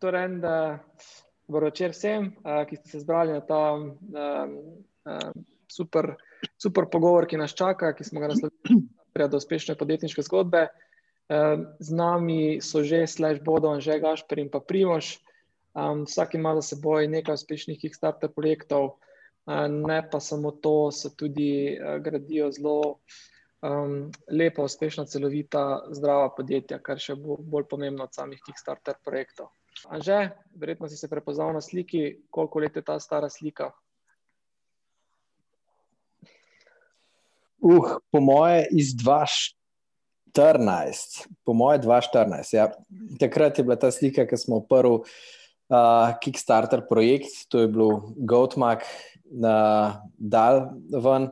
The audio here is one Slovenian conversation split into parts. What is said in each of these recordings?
torej en večer vsem, uh, ki ste se zbrali na ta um, um, super, super pogovor, ki nas čaka, ki smo ga naslovili pred uspešne podjetniške zgodbe. Um, z nami so že slash bodo, že Gašper in pa Primoš. Um, vsak ima za seboj nekaj uspešnih Kickstarter projektov, uh, ne pa samo to, se tudi uh, gradijo zelo um, lepa, uspešna, celovita, zdrava podjetja, kar še bo bolj pomembno od samih Kickstarter projektov. Anže, verjetno si se prepoznal na sliki, koliko let je ta stara slika. Uh, po moje iz 2014, po moje 2014. Ja. Takrat je bila ta slika, ki smo prvi uh, Kickstarter projekt, to je bil Goatmark, na dal ven.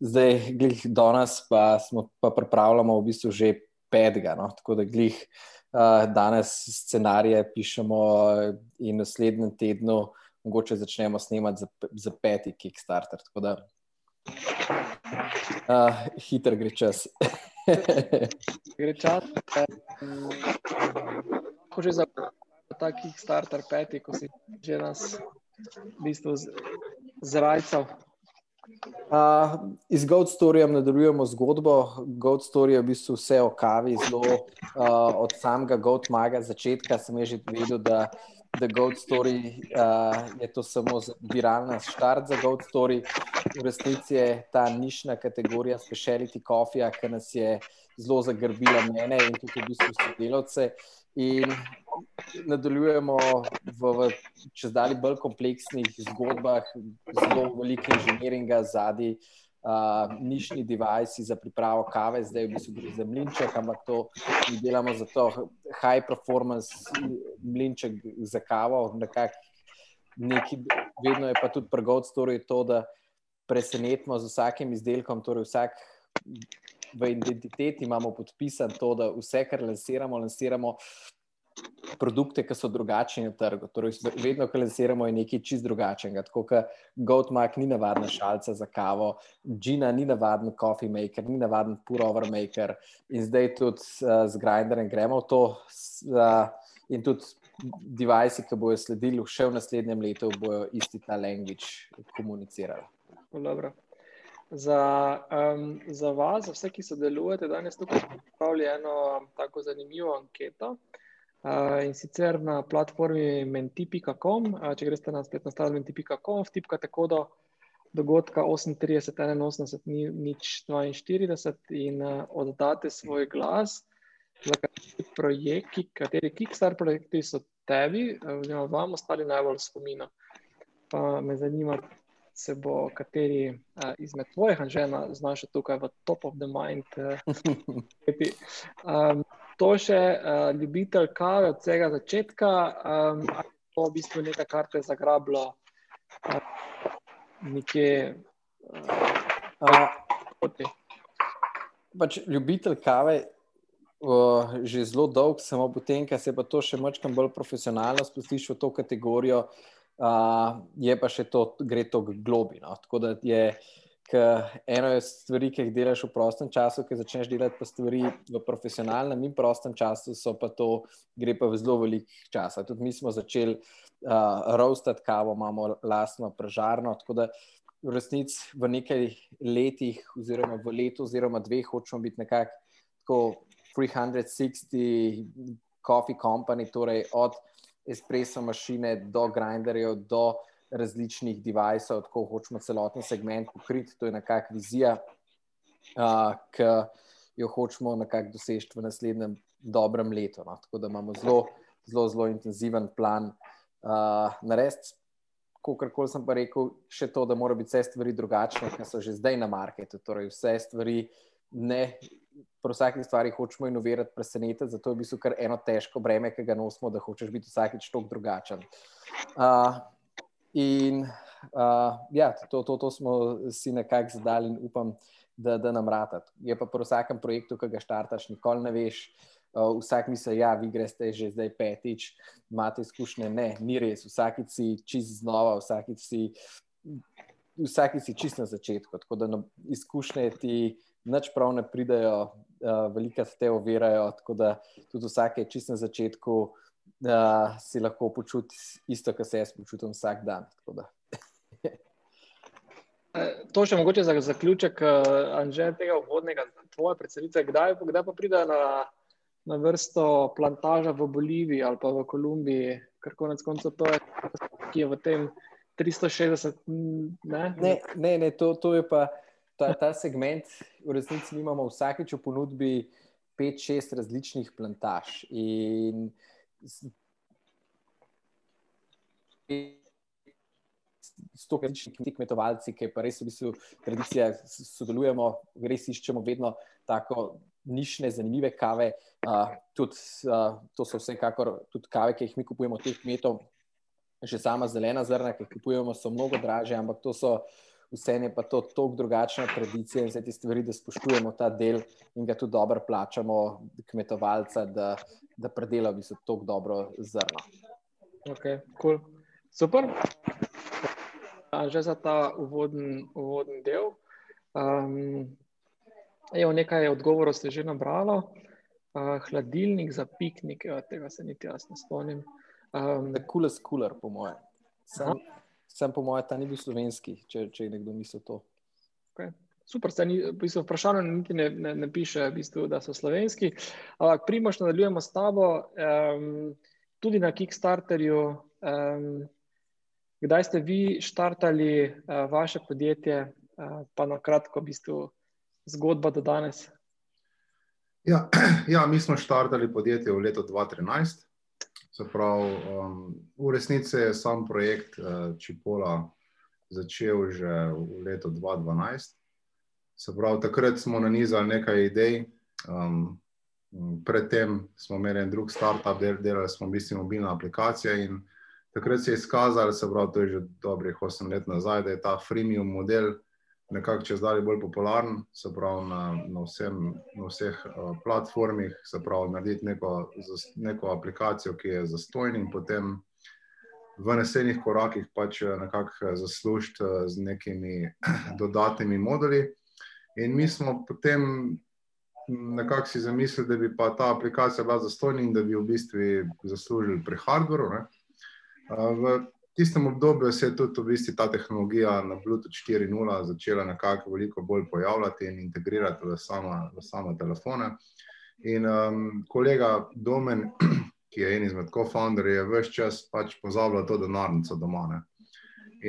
Zdaj, glih do nas, pa smo pa pripravljamo v bistvu že petega. No? Tako da glih. Eh, danes scenarije pišemo in naslednjem tednu mogoče začnemo snemati za, za peti Kickstarter. Da uh, hiter gre čas. gre čas. Ko že za ta Kickstarter peti, ko si že nas v bistvu zrajcal. Uh, iz Goat Storyja nadaljujemo zgodbo. Goat Story je v bistvu vse o kavi, zelo uh, od samega Goat Maga začetka. Sem že videl, da, da Goat Story uh, je to samo viralna štart za Goat Story. V resnici je ta nišna kategorija speciality coffee, ki nas je zelo zagrbila mene in tudi v bistvu sodelavce. In nadaljujemo v, v čez dalj bolj kompleksnih zgodbah, zelo veliko inženiringa zadnji. Uh, nišni devajsi za pripravo kave, zdaj v bistvu gre za mlinček, ampak to mi delamo za to high performance mlinček za kavo. Neki, vedno je pa tudi prgod storij to, da presenetimo z vsakim izdelkom, torej vsak v identiteti imamo podpisan to, da vse, kar lansiramo, lansiramo produkte, ki so drugačni na trgu. Torej, vedno, ko lansiramo, je nekaj čist drugačnega. Tako kot Goatmark ni navadna šalca za kavo, Gina ni navaden coffee maker, ni navaden pour-over maker in zdaj tudi uh, z Grinderjem gremo v to. Uh, in tudi devajsi, ki bojo sledili še v naslednjem letu, bojo isti ta language komunicirali. Dobro. Za, um, za vas, za vse, ki sodelujete, danes tukaj pripravljamo eno tako zanimivo anketo. Uh, in sicer na platformi menti.com, uh, če greste na spletno stran menti.com, vtipkate kodo dogodka 38, 81, nič 42 in uh, oddate svoj glas za kateri projekti, kateri Kickstarter projekti so tebi, oziroma vam ostali najbolj spomina. Pa me zanima, se bo kateri uh, izmed tvojih anžena znašel tukaj v top of the mind. Uh, um, to še uh, ljubitelj kave od vsega začetka, um, ali pa v bistvu nekaj, kar te je zagrabilo uh, nekje uh, uh, pač ljubitelj kave. Uh, že zelo dolgo, samo potem, ko se pa to še malo bolj profesionalno spustiš v to kategorijo, uh, je pa še to, gre to globino. Tako da je uh, eno je stvari, ki jih delaš v prostem času, ki začneš delati pa stvari v profesionalnem in prostem času, so pa to, gre pa v zelo velik čas. Tudi mi smo začeli uh, roastati kavo, imamo lastno pražarno. V resnici v nekaj letih, oziroma v letu, oziroma dveh, hočemo biti nekako 360 coffee company, torej od espresso mašine do grinderjev, do različnih devajsov, tako hočemo celoten segment pokriti. To je nekakšna vizija, uh, ki jo hočemo nekako doseči v naslednjem dobrem letu. No. Tako da imamo zelo, zelo, zelo intenziven plan uh, narediti. Kar koli sem pa rekel, še to, da mora biti vse stvari drugačne, kot so že zdaj na marketu. Torej, vse stvari ne. Pri vsaki stvari hočemo inovirati, presenetiti, zato je v bistvu kar eno težko breme, ki ga nosimo, da hočeš biti vsakeč tako drugačen. Uh, In uh, ja, to, to, to smo si nekako zadali in upam, da, da nam rata. Je pa pri vsakem projektu, ki ga štartaš, nikoli ne veš. Uh, vsak misli, da ja, vi greste že zdaj petič, imate izkušnje. Ne, ni res. Vsakič si čist znova, vsakič si, vsakič si čist na začetku. Tako da no, izkušnje ti nič prav ne pridajo, uh, velika te ovirajo. Tako da tudi vsak je čist na začetku da si lahko počutiš isto, kar se jaz počutim vsak dan. Eh, to še mogoče za zaključek, eh, Anže, tega uvodnega, tvoje predstavitve, kdaj, kdaj pa pride na, na vrsto plantaža v Boliviji ali pa v Kolumbiji, ker konec koncev to je, ki je v tem 360. Ne, ne, ne, ne to, to je pa ta, ta segment, v resnici imamo vsakeč v ponudbi 5-6 različnih plantaž. In sto različnih kmetovalci, ki pa res v bistvu tradicija sodelujemo, res iščemo vedno tako nišne, zanimive kave. Uh, tudi, uh, to so vsekakor tudi kave, ki jih mi kupujemo od teh kmetov. Že sama zelena zrna, ki jih kupujemo, so mnogo draže, ampak to so vse je pa to tako drugačna tradicija in vse te stvari, da spoštujemo ta del in ga tudi dobro plačamo, kmetovalca, da, da predela v bistvu tako dobro zrno. Ok, cool. super že za ta uvoden, uvoden del. Um, evo, nekaj odgovorov ste že nabrali. Uh, hladilnik za piknik, evo, tega se niti jaz ne spomnim. Um, Kule skuler, po moje. Sam, sam po moje, ta ni bil slovenski, če, če je nekdo mislil to. Okay. Super, se ni, v bistvu, vprašanje niti ne, ne, ne piše, v bistvu, da so slovenski. Ampak, primoš, nadaljujemo s tabo. Um, tudi na Kickstarterju um, Kdaj ste vi štartali uh, vaše podjetje, uh, pa na kratko, v bistvu, zgodba do danes? Ja, ja, mi smo štartali podjetje v letu 2013. Prav, um, v resnici je sam projekt uh, Čipola začel že v letu 2012. Se pravi, takrat smo nanizali nekaj idej. Um, predtem smo imeli en drug startup, del, delali smo v bistvu mobilna aplikacija in takrat se je izkazalo, se pravi, to je že dobrih 8 let nazaj, da je ta freemium model nekako čez dalje bolj popularen, se pravi, na, na, vsem, na vseh uh, platformih, se pravi, narediti neko, neko aplikacijo, ki je zastojna in potem v naslednjih korakih pač eh, nekako eh, zaslužiti z nekimi dodatnimi moduli. In mi smo potem nekako si zamislili, da bi pa ta aplikacija bila zastojna in da bi v bistvu zaslužili pri hardwareu. V tistem obdobju se je tudi v bistvu ta tehnologija na Bluetooth 4.0 začela nekako veliko bolj pojavljati in integrirati v sama, v sama telefone. In um, kolega Domen, ki je en izmed co-founderjev, je vse čas pač pozabljal to denarnico doma. Ne?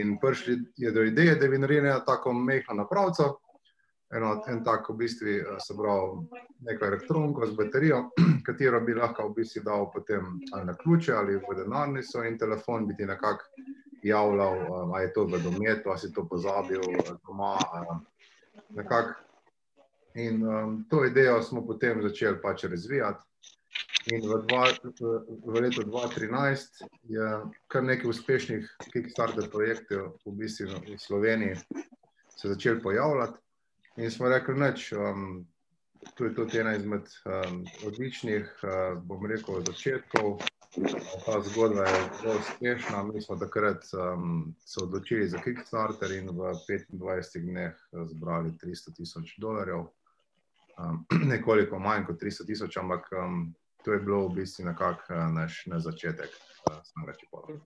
In prišli je do ideje, da bi naredili tako mehko napravco, eno, en tak, v bistvu, eh, se pravi, neko elektronko z baterijo, katero bi lahko v bistvu dal potem ali na ključe ali v denarnico in telefon bi ti nekako javljal, ali eh, je to v dometu, ali si to pozabil eh, doma. Nekako. In um, to idejo smo potem začeli pač razvijati. In v, dva, v, v letu 2013 je kar nekaj uspešnih Kickstarter projektov v, bistvu v Sloveniji se začel pojavljati. In smo rekli, da um, je to ena izmed um, odličnih, uh, bom rekel, začetkov. Ta zgodba je zelo uspešna. Mi smo takrat um, se odločili za Kickstarter in v 25 dneh zbrali 300 tisoč dolarjev. Um, nekoliko manj kot 300 tisoč, ampak um, to je bilo v bistvu nekako uh, naš ne začetek, uh, samega Čepola.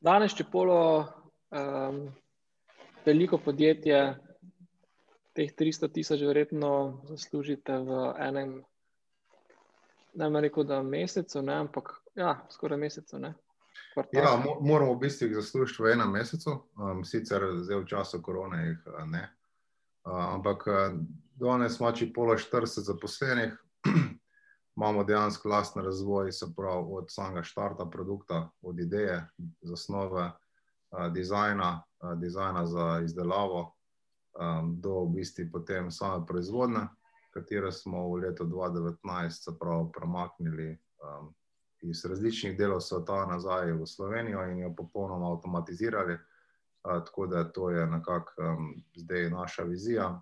Danes Čepolo, um, veliko podjetje, teh 300 tisoč, verjetno zaslužite v enem, ne vem, rekel, da mesecu, ne, ampak ja, skoraj mesecu. Ne. Ja, moramo v bistvu zaslužiti v enem mesecu, um, sicer zdaj v času korone jih ne. Uh, ampak danes smo če polo 40 zaposlenih, imamo dejansko lastni razvoj, se pravi od samega štarta produkta, od ideje, zasnove, uh, dizajna, uh, dizajna za izdelavo, um, do v bistvu potem same proizvodne, katero smo v letu 2019 prav, premaknili um, iz različnih delov sveta nazaj v Slovenijo in jo popolnoma avtomatizirali. Uh, tako da to je nekako um, zdaj naša vizija.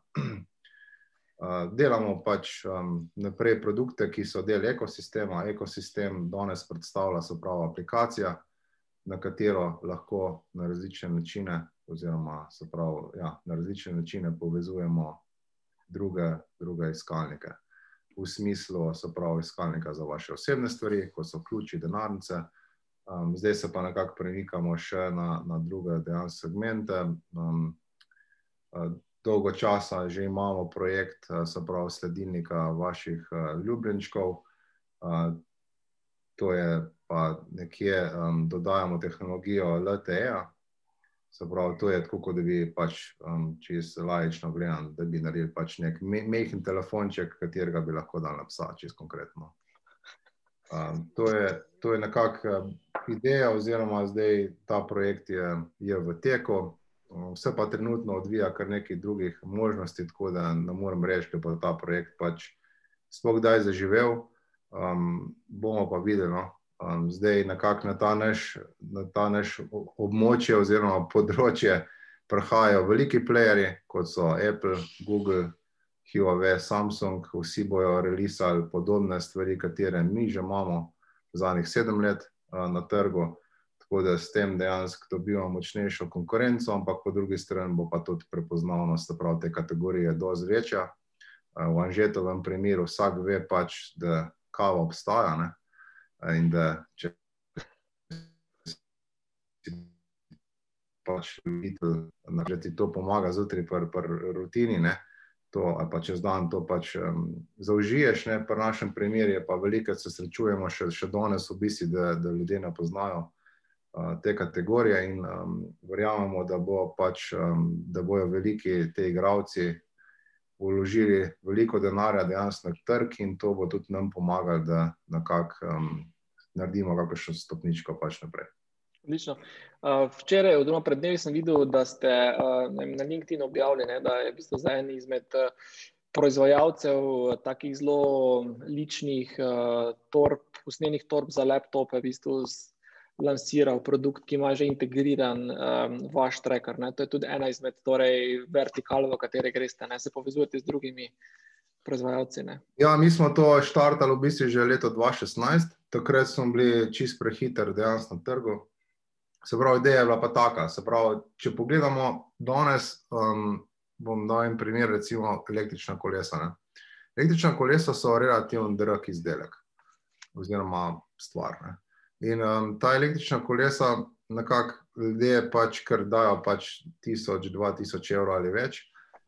Uh, delamo pač um, naprej produkte, ki so del ekosistema. Ekosistem danes predstavlja se pravi aplikacija, na katero lahko na različne načine oziroma pravi, ja, na različne načine povezujemo druge, druge iskalnike. v smislu pravi, iskalnika za vaše osebne stvari, kot so ključi, denarnice. Um, zdaj se pa nekako premikamo še na, na druge dejanske segmente. Um, dolgo časa že imamo projekt, se pravi, sledilnika vaših uh, ljubljenčkov. Uh, to je pa nekje, um, dodajamo tehnologijo LTE-ja, Se pravi, to je tako, kot da bi pač um, čisto lajično gledal, da bi naredil pač nek me mehen telefonček, katerega bi lahko dal na psa, čisto konkretno. Um, to je, je nekakšna uh, ideja, oziroma zdaj ta projekt je, je v teku. Um, vse pa trenutno odvija kar nekaj drugih možnosti, tako da ne morem reči, da bo ta projekt pač sploh kdaj zaživel. Um, bomo pa videli, no, um, zdaj nekako na ta naš, na ta naš območje oziroma področje prihajajo veliki playerji, kot so Apple, Google, Huawei, Samsung, vsi bojo releasali podobne stvari, katere mi že imamo zadnjih sedem let uh, na trgu. Tako da s tem dejansko dobivamo močnejšo konkurenco, ampak po drugi strani bo pa tudi prepoznavnost prav te kategorije dosti večja. V Anžetovem primeru vsak ve pač, da kava obstaja, ne? In da če pač vidite, da ti to pomaga zjutraj pri pr rutini, ne, to, pa čez dan to pač um, zaužiješ, ne, pri našem primeru je pa veliko, se srečujemo še, še danes v bistvu, da, da ljudje ne poznajo uh, te kategorije in um, verjamemo, da, bo pač, um, da bojo veliki te igravci vložili veliko denarja dejansko na trg in to bo tudi nam pomagalo, da nekako um, naredimo kakšno stopničko pač naprej. Odlično. Uh, včeraj, oziroma pred dnevi, sem videl, da ste uh, na LinkedIn objavili, ne, da je v bistvu za en izmed uh, proizvajalcev takih zelo ličnih torb, usnjenih torb za laptope, v bistvu lansiral produkt, ki ima že integriran um, vaš tracker. Ne. To je tudi ena izmed torej, vertikal, v kateri greste, ne se povezujete z drugimi proizvajalci. Ne. Ja, mi smo to štartali v bistvu že leto 2016 takrat smo bili čist prehiter, dejansko na trgu. Se pravi, ideja je bila pa taka. Pravi, če pogledamo danes, um, bom dal en primer, recimo električna kolesa. Ne? Električna kolesa so relativno drag izdelek, oziroma stvar. Ne? In um, ta električna kolesa, nekako ljudje pač, ker dajo pač 1000-2000 evrov ali več,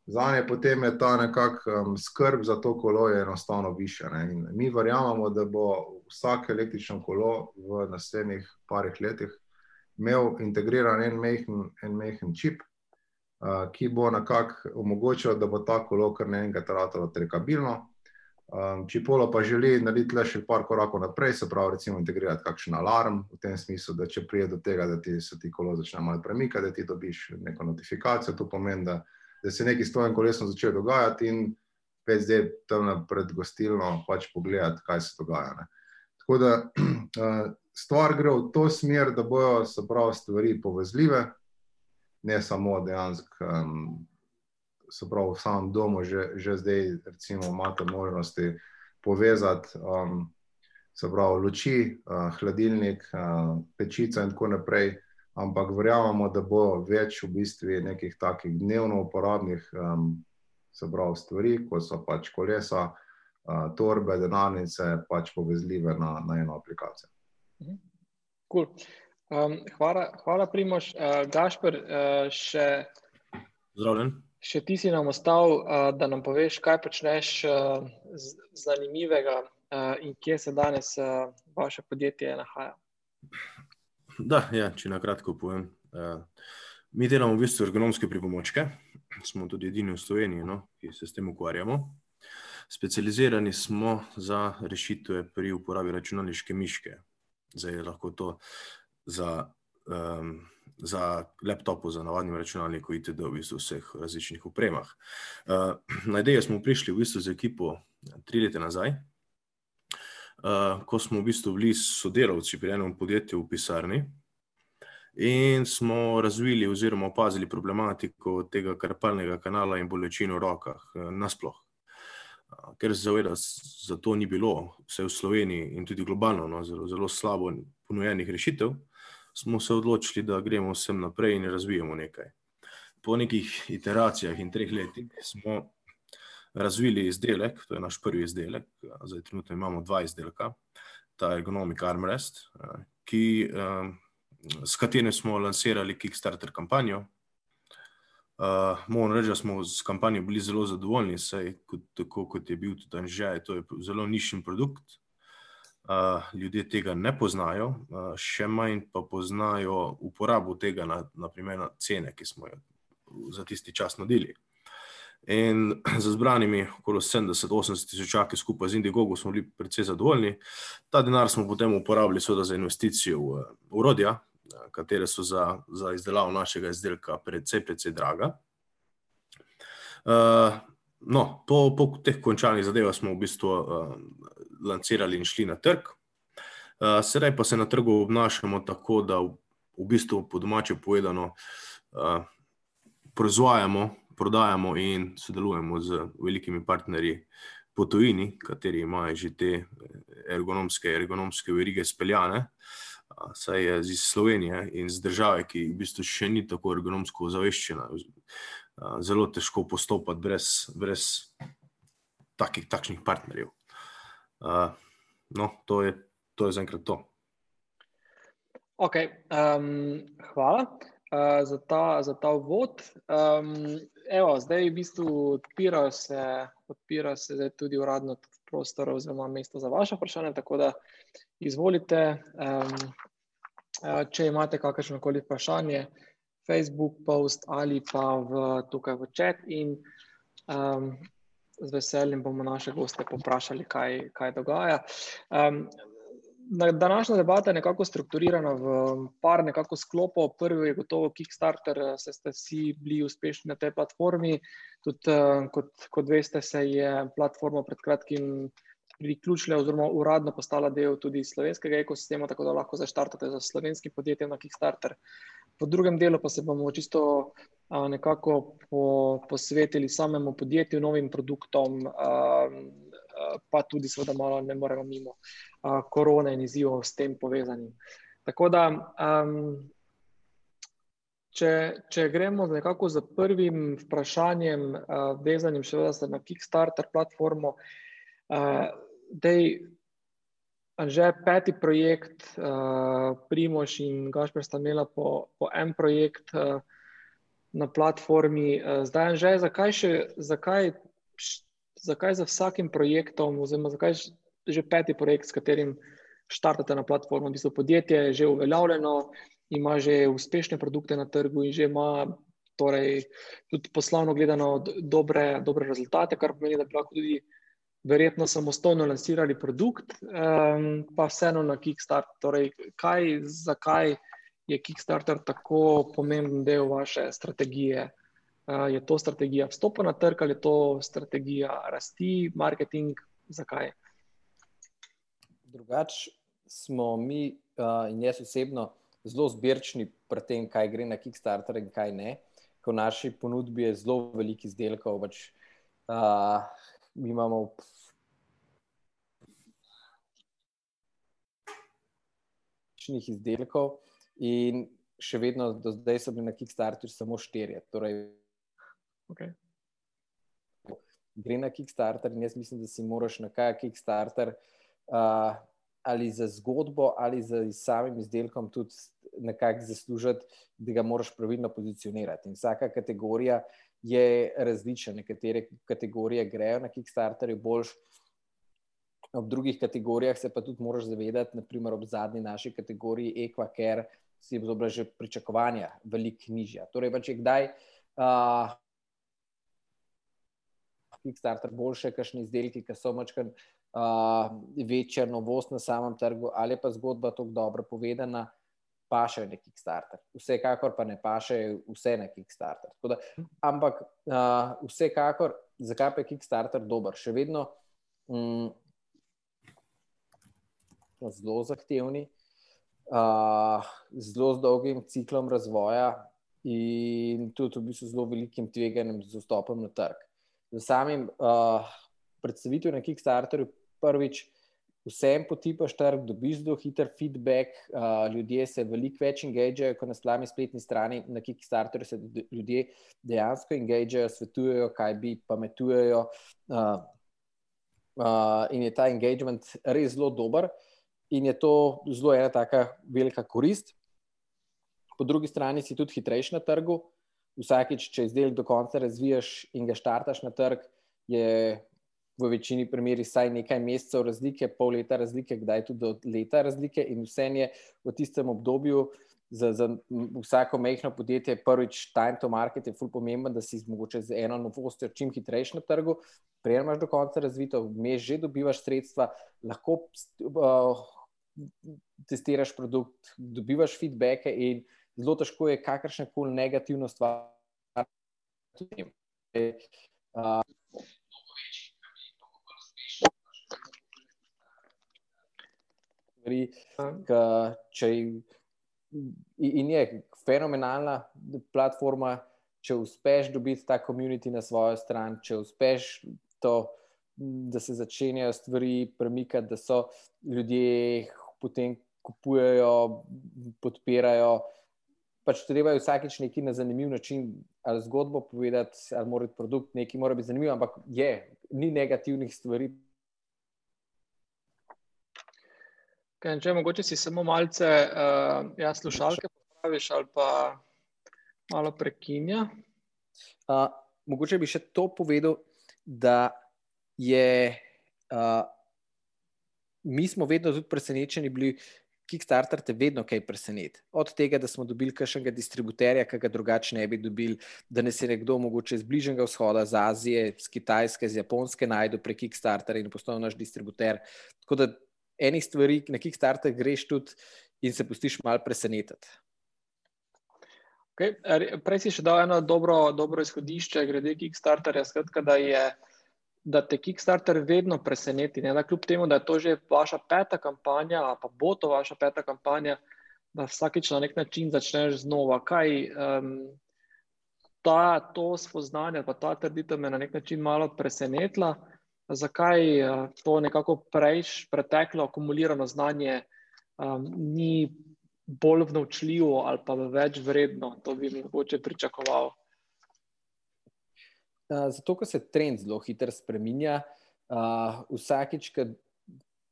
za nje potem je ta nekakšna um, skrb za to kolo enostavno više. Mi verjamemo, da bo vsak električno kolo v naslednjih parih letih imel integriran en mehen, en mehen čip, uh, ki bo nekako omogočil, da bo ta kolo kar naenkrat ratalo trekabilno. Um, Čipolo pa želi narediti le še par korakov naprej, se pravi, recimo integrirati kakšen alarm v tem smislu, da če prije do tega, da ti se ti kolo začne malo premikati, da ti dobiš neko notifikacijo, to pomeni, da da se nekaj s tvojim kolesom začne dogajati, in pet zdaj tam pred gostilno pač pogledati, kaj se dogaja. Ne. Tako da stvar gre v to smer, da bojo se pravi stvari povezljive, ne samo dejansko. Um, Se pravi, v samem domu, že, že zdaj, recimo, imate možnosti povezati, um, se pravi, luči, uh, hladilnik, uh, pečica, in tako naprej, ampak verjamemo, da bo več v bistvu nekih takih dnevno uporabnih um, pravi, stvari, kot so pač kolesa, uh, torbe, denarnice, pač povezljive na, na eno aplikacijo. Cool. Um, hvala, hvala, Primož. Uh, Gašpr, uh, še, še ti si nam ostal, uh, da nam poveš, kaj počneš uh, zanimivega uh, in kje se danes uh, vaše podjetje nahaja. Da, ja, če na kratko povem. Uh, mi delamo v bistvu ergonomske pripomočke, smo tudi edini v Sloveniji, no, ki se s tem ukvarjamo. Specializirani smo za rešitve pri uporabi računalniške miške. Zdaj je lahko to za, um, za laptopu, za navadnim računalnikom, itd. v bistvu vseh različnih upremah. Uh, na idejo smo prišli v bistvu z ekipo tri leta nazaj, uh, ko smo v bistvu bili sodelavci pri enem podjetju v pisarni in smo razvili oziroma opazili problematiko tega karpalnega kanala in bolečin v rokah uh, nasploh. Uh, ker se zaveda, da to ni bilo, vse v Sloveniji in tudi globalno, no, zelo, zelo slabo ponujenih rešitev, smo se odločili, da gremo vsem naprej in razvijamo nekaj. Po nekih iteracijah in treh letih smo razvili izdelek, to je naš prvi izdelek, zdaj trenutno imamo dva izdelka, ta Ergonomic Armrest, ki, s katerim smo lansirali Kickstarter kampanjo. Moram reči, da smo s kampanjo bili zelo zadovoljni, saj tako kot je bil tudi Anžaj, to je zelo nišen produkt. Uh, ljudje tega ne poznajo, uh, še manj pa poznajo uporabo tega, na, naprimer, na cene, ki smo jo za tisti čas nudili. In za zbranimi okoli 70-80 tisočaki skupaj z Indiegogo smo bili precej zadovoljni. Ta denar smo potem uporabili za investicijo v urodja, katere so za, za izdelavo našega izdelka precej, precej draga. Uh, no, po, po teh končanih zadevah smo v bistvu uh, lancirali in šli na trg. Uh, sedaj pa se na trgu obnašamo tako, da v, v bistvu po domače povedano uh, proizvajamo prodajamo in sodelujemo z velikimi partnerji po tujini, kateri imajo že te eh, ergonomske, ergonomske verige speljane. Saj je iz Slovenije in iz države, ki v bistvu še ni tako ergonomsko ozaveščena, zelo težko postopati brez, brez takih, takšnih partnerjev. No, to je, to je zaenkrat to. Okay, um, hvala uh, za ta, za ta uvod. Um, evo, zdaj v bistvu odpira se, odpira se tudi uradno prostor oziroma mesto za vaše vprašanje, tako da izvolite, um, če imate kakršno koli vprašanje, Facebook post ali pa v, tukaj v chat in um, z veseljem bomo naše goste poprašali, kaj, kaj dogaja. Um, Današnja debata je nekako strukturirana v par nekako sklopov. Prvi je gotovo Kickstarter, se ste vsi bili uspešni na tej platformi. Tudi, eh, kot, kot veste, se je platforma pred kratkim priključila oziroma uradno postala del tudi slovenskega ekosistema, tako da lahko zaštartate za slovenskim podjetjem na Kickstarter. Po drugem delu pa se bomo čisto a, nekako po, posvetili samemu podjetju, novim produktom, a, pa tudi, seveda, malo ne moremo mimo korone in izzivov s tem povezanim. Tako da, um, če, če gremo nekako za prvim vprašanjem, uh, vezanim še vedno na Kickstarter platformo, uh, da je že peti projekt, uh, Primoš in Gašpr sta imela po, po en projekt uh, na platformi. Uh, zdaj, že zakaj, še, zakaj, zakaj za vsakim projektom, oziroma zakaj že peti projekt, s katerim štartate na platformo. V bistvu podjetje je že uveljavljeno, ima že uspešne produkte na trgu in že ima torej, tudi poslovno gledano dobre, dobre rezultate, kar pomeni, da bi lahko tudi verjetno samostojno lansirali produkt, um, pa vseeno na Kickstarter. Torej, kaj, zakaj je Kickstarter tako pomemben del vaše strategije? Uh, je to strategija vstopa na trg ali je to strategija rasti, marketing? Zakaj? drugače smo mi uh, in jaz osebno zelo zbirčni pri tem, kaj gre na Kickstarter in kaj ne. Ko v naši ponudbi je zelo veliko izdelkov, pač, uh, mi imamo. Izdelkov, in še vedno, do zdaj so bili na Kickstarterju samo štirje. Torej, okay. Gre na Kickstarter, in jaz mislim, da si moraš na kaj Kickstarter uh, ali za zgodbo, ali za samim izdelkom tudi nekako zaslužiti, da ga moraš pravilno pozicionirati. In vsaka kategorija je različna. Nekatere kategorije grejo na Kickstarterju boljš. Ob drugih kategorijah se pa tudi moraš zavedati, naprimer ob zadnji naši kategoriji Equa, ker si bo bila že pričakovanja veliko nižja. Torej, pa če kdaj uh, Kickstarter boljše, kakšni izdelki, ki so mačkan uh, večja novost na samem trgu, ali pa zgodba tako dobro povedana, pa še na Kickstarter. Vsekakor pa ne paše vse na Kickstarter. Da, ampak uh, vsekakor, zakaj pa je Kickstarter dober? Še vedno um, zelo zahtevni, uh, zelo z dolgim ciklom razvoja. In tudi v bistvu zelo velikim tveganjem z vstopom na trg. Z samim uh, predstavitvijo na Kickstarterju prvič vsem potipaš trg, dobiš zelo hiter feedback, uh, ljudje se veliko več engageajo kot na slavni spletni strani, na Kickstarteru se ljudje dejansko engageajo, svetujejo, kaj bi, pametujejo. Uh, uh, in je ta engagement res zelo dober, in je to zelo ena taka velika korist. Po drugi strani si tudi hitrejši na trgu. Vsakič, če izdelek do konca razvijaš in ga štartaš na trg, je v večini primerih vsaj nekaj mesecev razlike, pol leta razlike, kdaj tudi do leta razlike, in vse je v tistem obdobju. Za, za vsako mehko podjetje, prvič, time to market je fully pomemben, da si mogoče z eno novostjo čim hitrejši na trgu, prejmaš do konca razvito, vmeš že dobivaš sredstva, lahko uh, testiraš produkt, dobivaš feedbacke in zelo težko je kakršne koli negativno stvar. Uh, Če, in je fenomenalna platforma, če uspeš dobiti ta komunit na svojo stran, če uspeš to, da se začenjajo stvari premikati, da so ljudje potem kupujejo, podpirajo. Pač treba je vsakeč neki na zanimiv način, ali zgodbo povedati, ali mora biti produkt, nekaj mora biti zanimivo, ampak je, ni negativnih stvari, Okay, če mogoče si samo malce, uh, ja, slušalke popraviš ali pa malo prekinja. Uh, mogoče bi še to povedal, da je, uh, mi smo vedno tudi presenečeni bili, Kickstarter te vedno kaj preseneti. Od tega, da smo dobili kakšnega distributerja, ki ga drugače ne bi dobili, da ne se nekdo mogoče z bližnjega vzhoda, z Azije, z Kitajske, z Japonske najdu prek Kickstartera in postal naš distributer. Tako da enih stvari, na Kickstarter greš tudi in se pustiš malo presenetiti. Okay. Prej si še dal eno dobro, dobro izhodišče, glede Kickstarterja. Skratka, da, je, da te Kickstarter vedno preseneti. Ne? Da kljub temu, da je to že vaša peta kampanja, pa bo to vaša peta kampanja, da vsakeč na nek način začneš znova. Kaj, um, ta, to spoznanje, pa ta trditev me na nek način malo presenetila zakaj uh, to nekako prejš, preteklo, akumulirano znanje um, ni bolj vnočljivo ali pa več vredno, to bi mi mogoče pričakoval. Zato, ker se trend zelo hitro spremenja, uh, vsakič, ko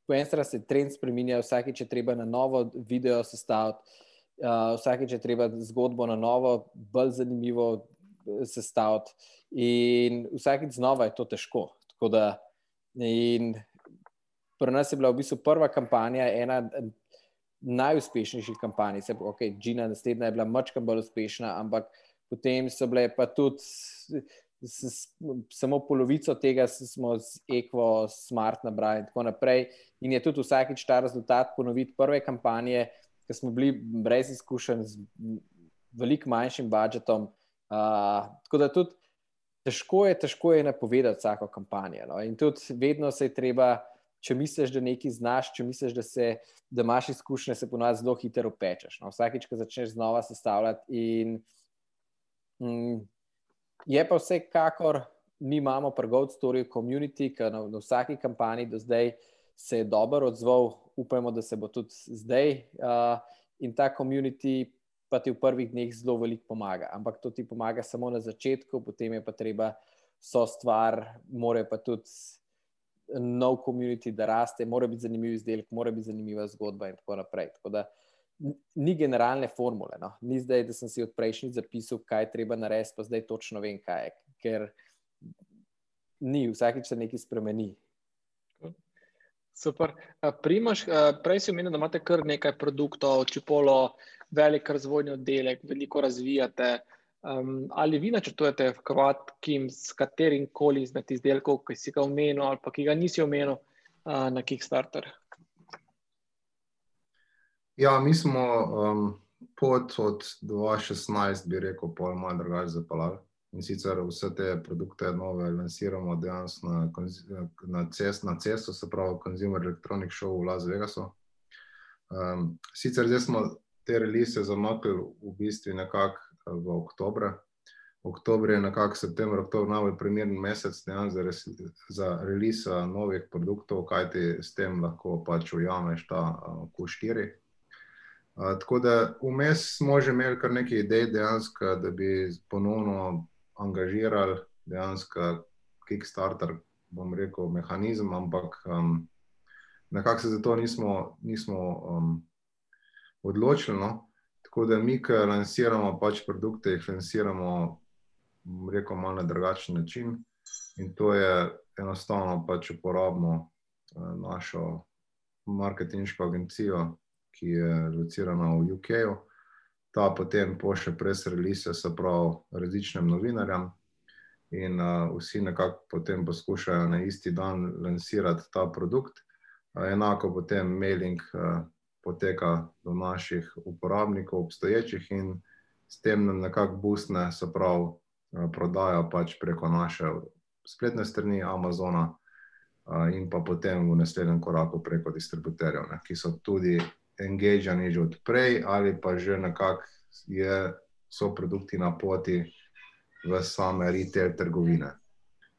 po eni strani se trend spremenja, vsakič je treba na novo video sestaviti, uh, vsakič je treba zgodbo na novo, bolj zanimivo sestaviti, in vsakič znova je to težko. Da, in pri nas je bila v bistvu prva kampanja, ena najuspešnejših kampanj. Se pravi, okay, Gina, naslednja je bila mačka bolj uspešna, ampak potem so bile pa tudi. S, samo polovico tega smo z Equo, Smart nabrali, in tako naprej. In je tudi vsakič ta rezultat ponoviti prve kampanje, ki smo bili brez izkušenj, z veliko manjšim budžetom. Uh, tako da tudi težko je, težko je napovedati vsako kampanjo. No? In tudi vedno se je treba, če misliš, da nekaj znaš, če misliš, da, se, da imaš izkušnje, se ponovadi zelo hitro upečeš. No? Vsakič, ko začneš znova sestavljati. In, mm, je pa vsekakor, mi imamo pri Gold Story community, ki na, na vsaki kampanji do zdaj se je dobro odzval, upajmo, da se bo tudi zdaj. Uh, in ta community pa ti v prvih dneh zelo veliko pomaga. Ampak to ti pomaga samo na začetku, potem je pa treba so stvar, mora pa tudi nov komunit, da raste, mora biti zanimiv izdelek, mora biti zanimiva zgodba in tako naprej. Tako da, Ni generalne formule, no. ni zdaj, da sem si od prejšnjih zapisal, kaj treba narediti, pa zdaj točno vem, kaj je. Ker ni, vsakeč se nekaj spremeni. Super. Primaš, prej si omenil, da imate kar nekaj produktov, čipolo, velik razvojni oddelek, veliko razvijate. Um, ali vi načrtujete v kratkim s katerim koli izmed izdelkov, ki si ga omenil, ali pa ki ga nisi omenil uh, na Kickstarter? Ja, mi smo um, pot od 2016, bi rekel, pol malo drugače zapeljali. In sicer vse te produkte nove lansiramo dejansko na, na, cest, na cestu, se pravi, Consumer Electronic Show v Las Vegasu. Um, sicer zdaj smo te release zamaknili v bistvu nekako eh, v oktober. oktober je nekako september, oktober najbolj primeren mesec za, za release novih produktov, kajti s tem lahko pač ujameš ta uh, Q4. Uh, tako da vmes smo že imeli kar nekaj idej, dejansko, da bi ponovno angažirali dejansko Kickstarter, bom rekel, mehanizem, ampak um, nekako se za to nismo, nismo um, odločili. No? Tako da mi, ki lansiramo pač produkte, jih lansiramo rekel, malo na drugačen način. In to je enostavno, pač uporabimo eh, našo marketinško agencijo, ki je locirana v UK. -u. Ta potem pošlje presrelise, se pravi, različnim novinarjem, in uh, vsi nekako potem poskušajo na isti dan lansirati ta produkt. Uh, enako potem mailing uh, poteka do naših uporabnikov, obstoječih, in s tem nam nekako boostne, se pravi, Eh, prodajo pač preko naše spletne strani Amazona, eh, in pa potem v naslednjem koraku preko distributerjev, ne, ki so tudi engagirani že odprej, ali pa že nekako so produkti na poti v same retail trgovine.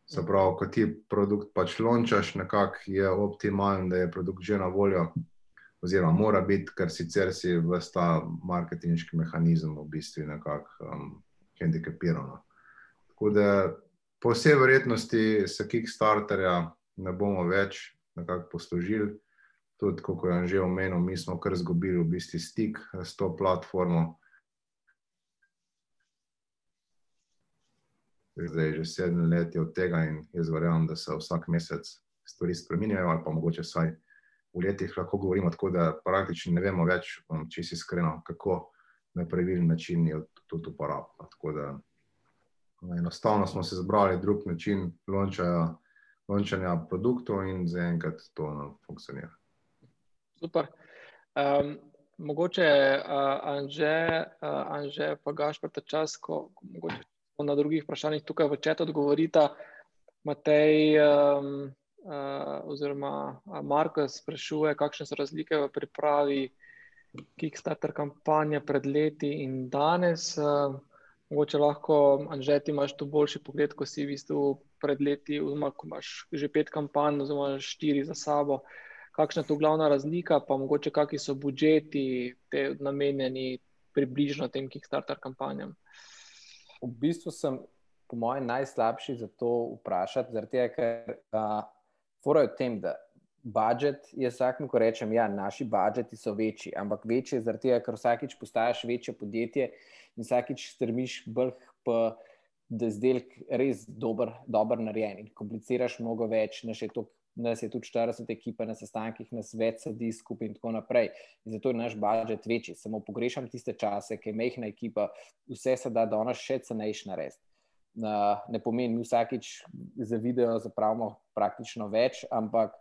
Se pravi, ko ti produkt pač lončaš, nekako je optimalen, da je produkt že na voljo, oziroma mora biti, ker sicer si v ta marketinški mehanizem v bistvu nekako um, hendikepirano. Tako da po vsej verjetnosti se Kickstarterja ne bomo več nekako poslužili. Tudi, kot je že omenil, mi smo kar izgubili v bistvu stik s to platformo. Zdaj je že sedem let od tega in jaz verjamem, da se vsak mesec stvari spremenjajo, ali pa mogoče vsaj v letih lahko govorimo tako, da praktično ne vemo več, če si iskreno, kako na pravilen način je tudi uporabljeno. Tako da Enostavno smo se zbrali drug način lončanja, lončanja produktov in zaenkrat to ne funkcionira. Super. Um, mogoče uh, Anže, uh, Anže pa Gašpr, ta čas, ko mogoče na drugih vprašanjih tukaj v četu odgovorita, Matej um, uh, oziroma Marko sprašuje, kakšne so razlike v pripravi Kickstarter kampanje pred leti in danes. Uh, Mogoče lahko, Anže, imaš tu boljši pogled, ko si v bistvu pred leti, oziroma ko imaš že pet kampanj, oziroma štiri za sabo. Kakšna je tu glavna razlika, pa mogoče kakšni so budžeti, te namenjeni približno tem Kickstarter kampanjam? V bistvu sem, po mojem, najslabši za to vprašati, zaradi tega, ker uh, forajo tem, da budžet, jaz vsakem, ko rečem, ja, naši budžeti so večji, ampak večji zaradi tega, ker vsakič postaješ večje podjetje in vsakič strmiš bolj pa, da izdelek res dober, dober narejen in kompliciraš mnogo več, naš je to. Nas je tudi 40 ekip na sestankih, nas več sedi skupaj, in tako naprej. In zato je naš budžet večji. Samo pogrešam tiste čase, ki je mehna ekipa, vse se da, da ona še cenejša narediti. Ne pomeni, mi vsakič za video zapravimo praktično več, ampak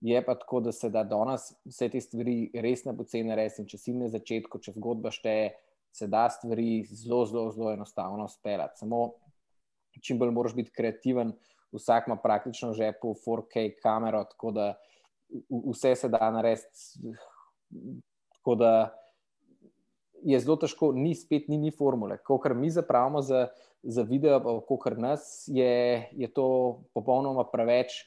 Je pa tako, da se da danes vse te stvari res ne poceni, res in če si na začetku, če zgodba šteje, se da stvari zelo, zelo, zelo enostavno speljati. Samo čim bolj moraš biti kreativen, vsak ima praktično že po 4K kamero, tako da vse se da narediti. Tako da je zelo težko, ni spet, ni, ni formule. Ko kar mi zapravimo za, za video, kot kar nas, je, je to popolnoma preveč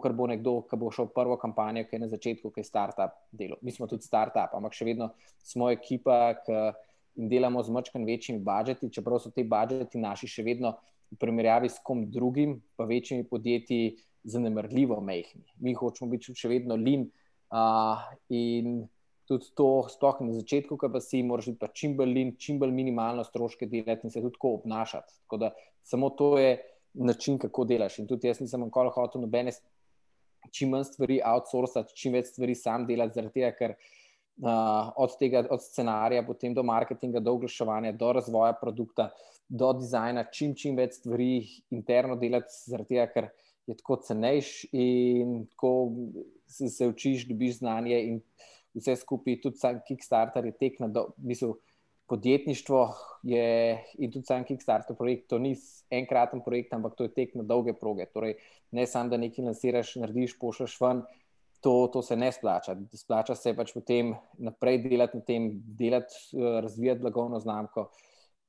kot bo nekdo, ki bo šel prvo kampanjo, ki je na začetku, ki je startup delo. Mi smo tudi startup, ampak še vedno smo ekipa, ki delamo z močkim večjimi budžeti, čeprav so ti budžeti naši še vedno v primerjavi s kom drugim, pa večjimi podjetji, zanemrljivo mehni. Mi hočemo biti še vedno lin uh, in tudi to, sploh na začetku, ki pa si moraš biti čim bolj lin, čim bolj minimalno stroške delati in se tudi tako obnašati. Tako da samo to je način, kako delaš. In tudi jaz nisem nikoli hotel nobene čim manj stvari outsourcati, čim več stvari sam delati, zaradi tega, ker uh, od tega, od scenarija, potem do marketinga, do oglaševanja, do razvoja produkta, do dizajna, čim, čim več stvari interno delati, zaradi tega, ker je tako cenejš in tako se, se učiš, dobiš znanje in vse skupaj, tudi sam Kickstarter je tek na do, mislim, podjetništvo je in tudi sam Kickstarter projekt, to ni enkraten projekt, ampak to je tek na dolge proge. Torej, ne samo, da nekaj lansiraš, narediš, pošljaš ven, to, to se ne splača. Splača se pač potem naprej delati na tem, delati, eh, razvijati blagovno znamko.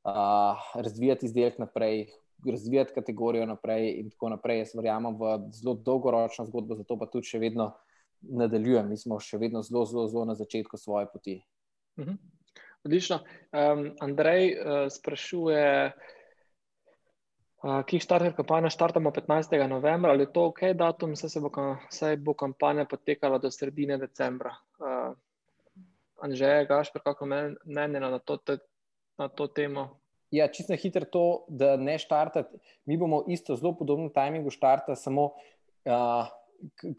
uh, razvijati izdelek naprej, razvijati kategorijo naprej in tako naprej. Jaz verjamem v zelo dolgoročno zgodbo, zato pa tudi še vedno nadaljujem. Mi smo še vedno zelo, zelo, zelo na začetku svoje poti. Mhm. Odlično. Um, Andrej uh, sprašuje, Kickstarter kampanja štartamo 15. novembra, ali je to ok datum, saj bo, bo kampanja potekala do sredine decembra. Uh, Anže, Gašpr, kako mnenje na, na to temo? Ja, čisto hitro to, da ne štartati. Mi bomo isto zelo podobno tajmingu štartati, samo uh,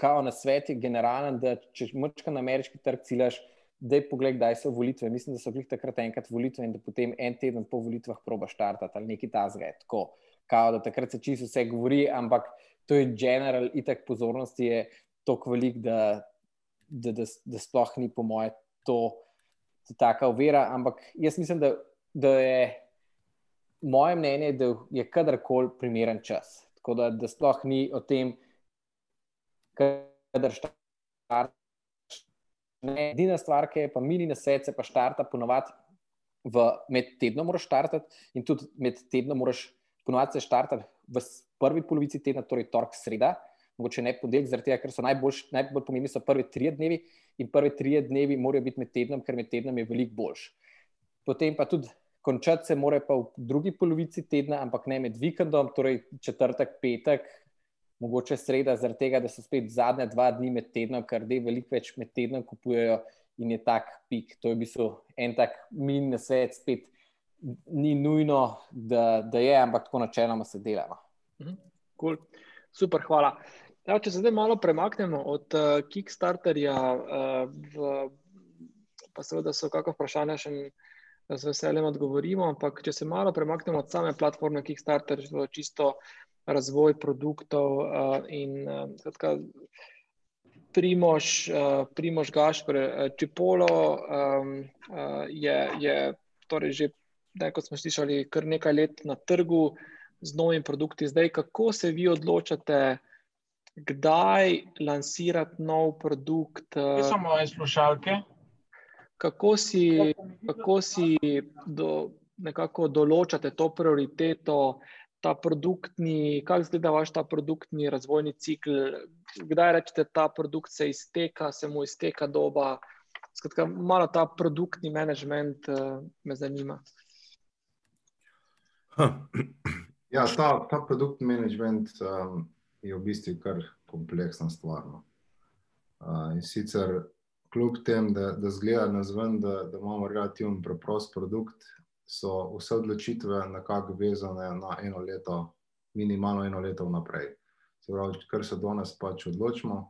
kao na svet generalen, da če močka na ameriški trg ciljaš, da je pogled, kdaj so volitve. Mislim, da so bili takrat enkrat volitve in da potem en teden po volitvah proba štartati ali nekaj tasga. Tako, kao, da takrat se čisto vse govori, ampak to je general, itak pozornosti je toliko velik, da, da, da, da sploh ni po moje to taka uvera. Ampak jaz mislim, da, da je moje mnenje, da je kadarkoli primeren čas. Tako da, da sploh ni o tem, kadar štartaš Ne, edina stvar, ki je pa mini na se pa štarta ponovadi v med tednom, moraš štartati in tudi med tednom moraš ponovadi se štartati v prvi polovici tedna, torej torek, sreda, mogoče ne podelek, zaradi tega, ker so najbolj, najbolj pomembni so prvi tri dnevi in prvi tri dnevi morajo biti med tednom, ker med tednom je veliko boljš. Potem pa tudi končati se mora pa v drugi polovici tedna, ampak ne med vikendom, torej četrtek, petek, mogoče sreda, zaradi tega, da so spet zadnja dva dni med tednom, kar dej veliko več med tednom kupujejo in je tak pik. To je v bistvu en tak min na svet, spet ni nujno, da, da je, ampak tako načeloma se delamo. Mhm. Cool. Super, hvala. Ja, če se zdaj malo premaknemo od uh, Kickstarterja, uh, v, pa seveda so kakšno vprašanje še. Da se veseljem odgovorimo, ampak če se malo premaknemo od same platforme Kickstarter, čisto uh, razvoj produktov uh, in uh, Primož, uh, Primož Gašpr, Čipolo um, uh, je, je torej že, da, kot smo slišali, kar nekaj let na trgu z novimi produkti. Zdaj, kako se vi odločate, kdaj lansirati nov produkt? Uh, samo moje slušalke. Kako si, kako si do, nekako določate to prioriteto? ta produktni, kako izgleda vaš ta produktni razvojni cikl, kdaj rečete, ta produkt se izteka, se mu izteka doba. Skratka, malo ta produktni management uh, me zanima. Ja, ta, ta produktni management um, je v bistvu kar kompleksna stvar. No. Uh, in sicer, kljub temu, da, da zgleda na zven, da, da imamo relativno preprost produkt, so vse odločitve nekako vezane na eno leto, minimalno eno leto vnaprej. Se pravi, kar se danes pač odločimo,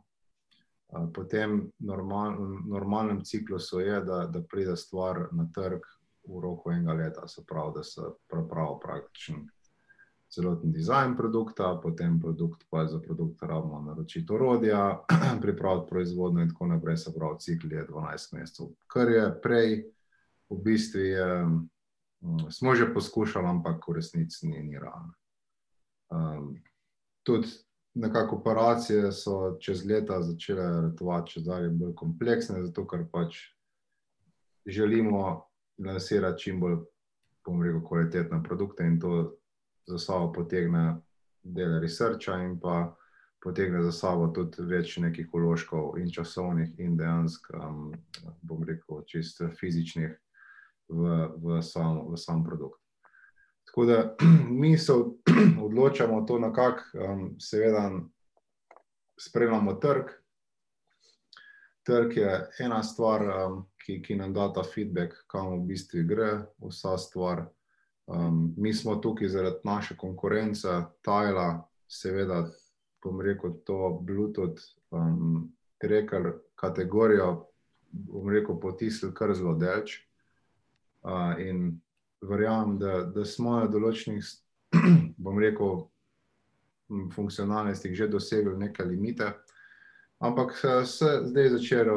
potem normal, normalnem ciklusu je, da, da pride stvar na trg v roku enega leta, se pravi, da se pripravi praktičen. Celoten dizajn produkta, potem produkt, pa za produkt rabimo naročiti orodja, pripraviti proizvodnjo, in tako naprej. Se pravi, cikl je 12 mesecev. Kar je prej, v bistvu je Mm, smo že poskušali, ampak v resnici ni, ni realno. Um, tudi nekako operacije so čez leta začele ratovati, če zdaj je bolj kompleksne, zato ker pač želimo lansirati čim bolj, bom rekel, kvalitetne produkte in to za sabo potegne del researcha in pa potegne za sabo tudi več nekih uložkov in časovnih in dejansko, um, bom rekel, čisto fizičnih v, v, sam, v sam produkt. Tako da mi se odločamo to, na kak, um, seveda, spremljamo trg. Trg je ena stvar, um, ki, ki nam da ta feedback, kam v bistvu gre, vsa stvar. Um, mi smo tukaj zaradi naše konkurence, Tajla, seveda, bom rekel, to Bluetooth, um, rekel, kategorijo, bom rekel, potisnili kar zelo delč in verjamem, da, da smo na določenih, bom rekel, funkcionalnostih že dosegli neke limite. Ampak se zdaj začela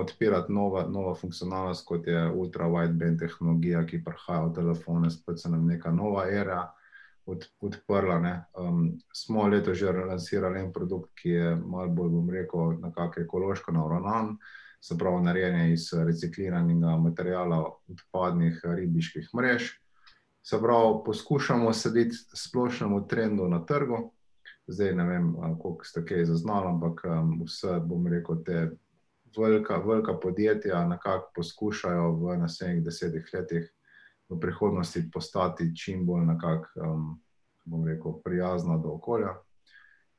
odpirati nova, nova funkcionalnost, kot je ultra-wideband tehnologija, ki prihaja v telefone, spet se nam neka nova era od, odprla. Um, smo leto že lansirali en produkt, ki je malo bolj, bom rekel, nekako ekološko naravnan se pravi, narejene iz recikliranega materijala odpadnih ribiških mrež. Se pravi, poskušamo slediti splošnemu trendu na trgu. Zdaj ne vem, koliko ste kaj zaznali, ampak vse, bom rekel, te velika, velika podjetja nekako poskušajo v naslednjih desetih letih v prihodnosti postati čim bolj nekako, bom rekel, prijazna do okolja.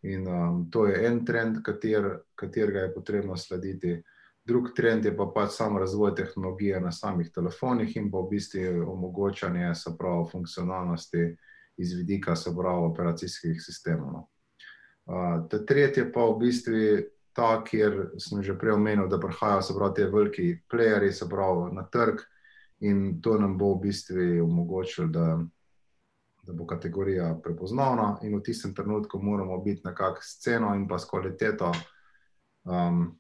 In um, to je en trend, kater, katerega je potrebno slediti. Drug trend je pa pač samo razvoj tehnologije na samih telefonih in pa v bistvu omogočanje, se pravi, funkcionalnosti iz vidika, se pravi, operacijskih sistemov. No. Uh, ta tretje pa v bistvu ta, kjer sem že prej omenil, da prihajajo, se pravi, te veliki playeri, se pravi, na trg in to nam bo v bistvu omogočilo, da da bo kategorija prepoznavna, in v tistem trenutku moramo biti nekako s ceno in pa s kvaliteto, um,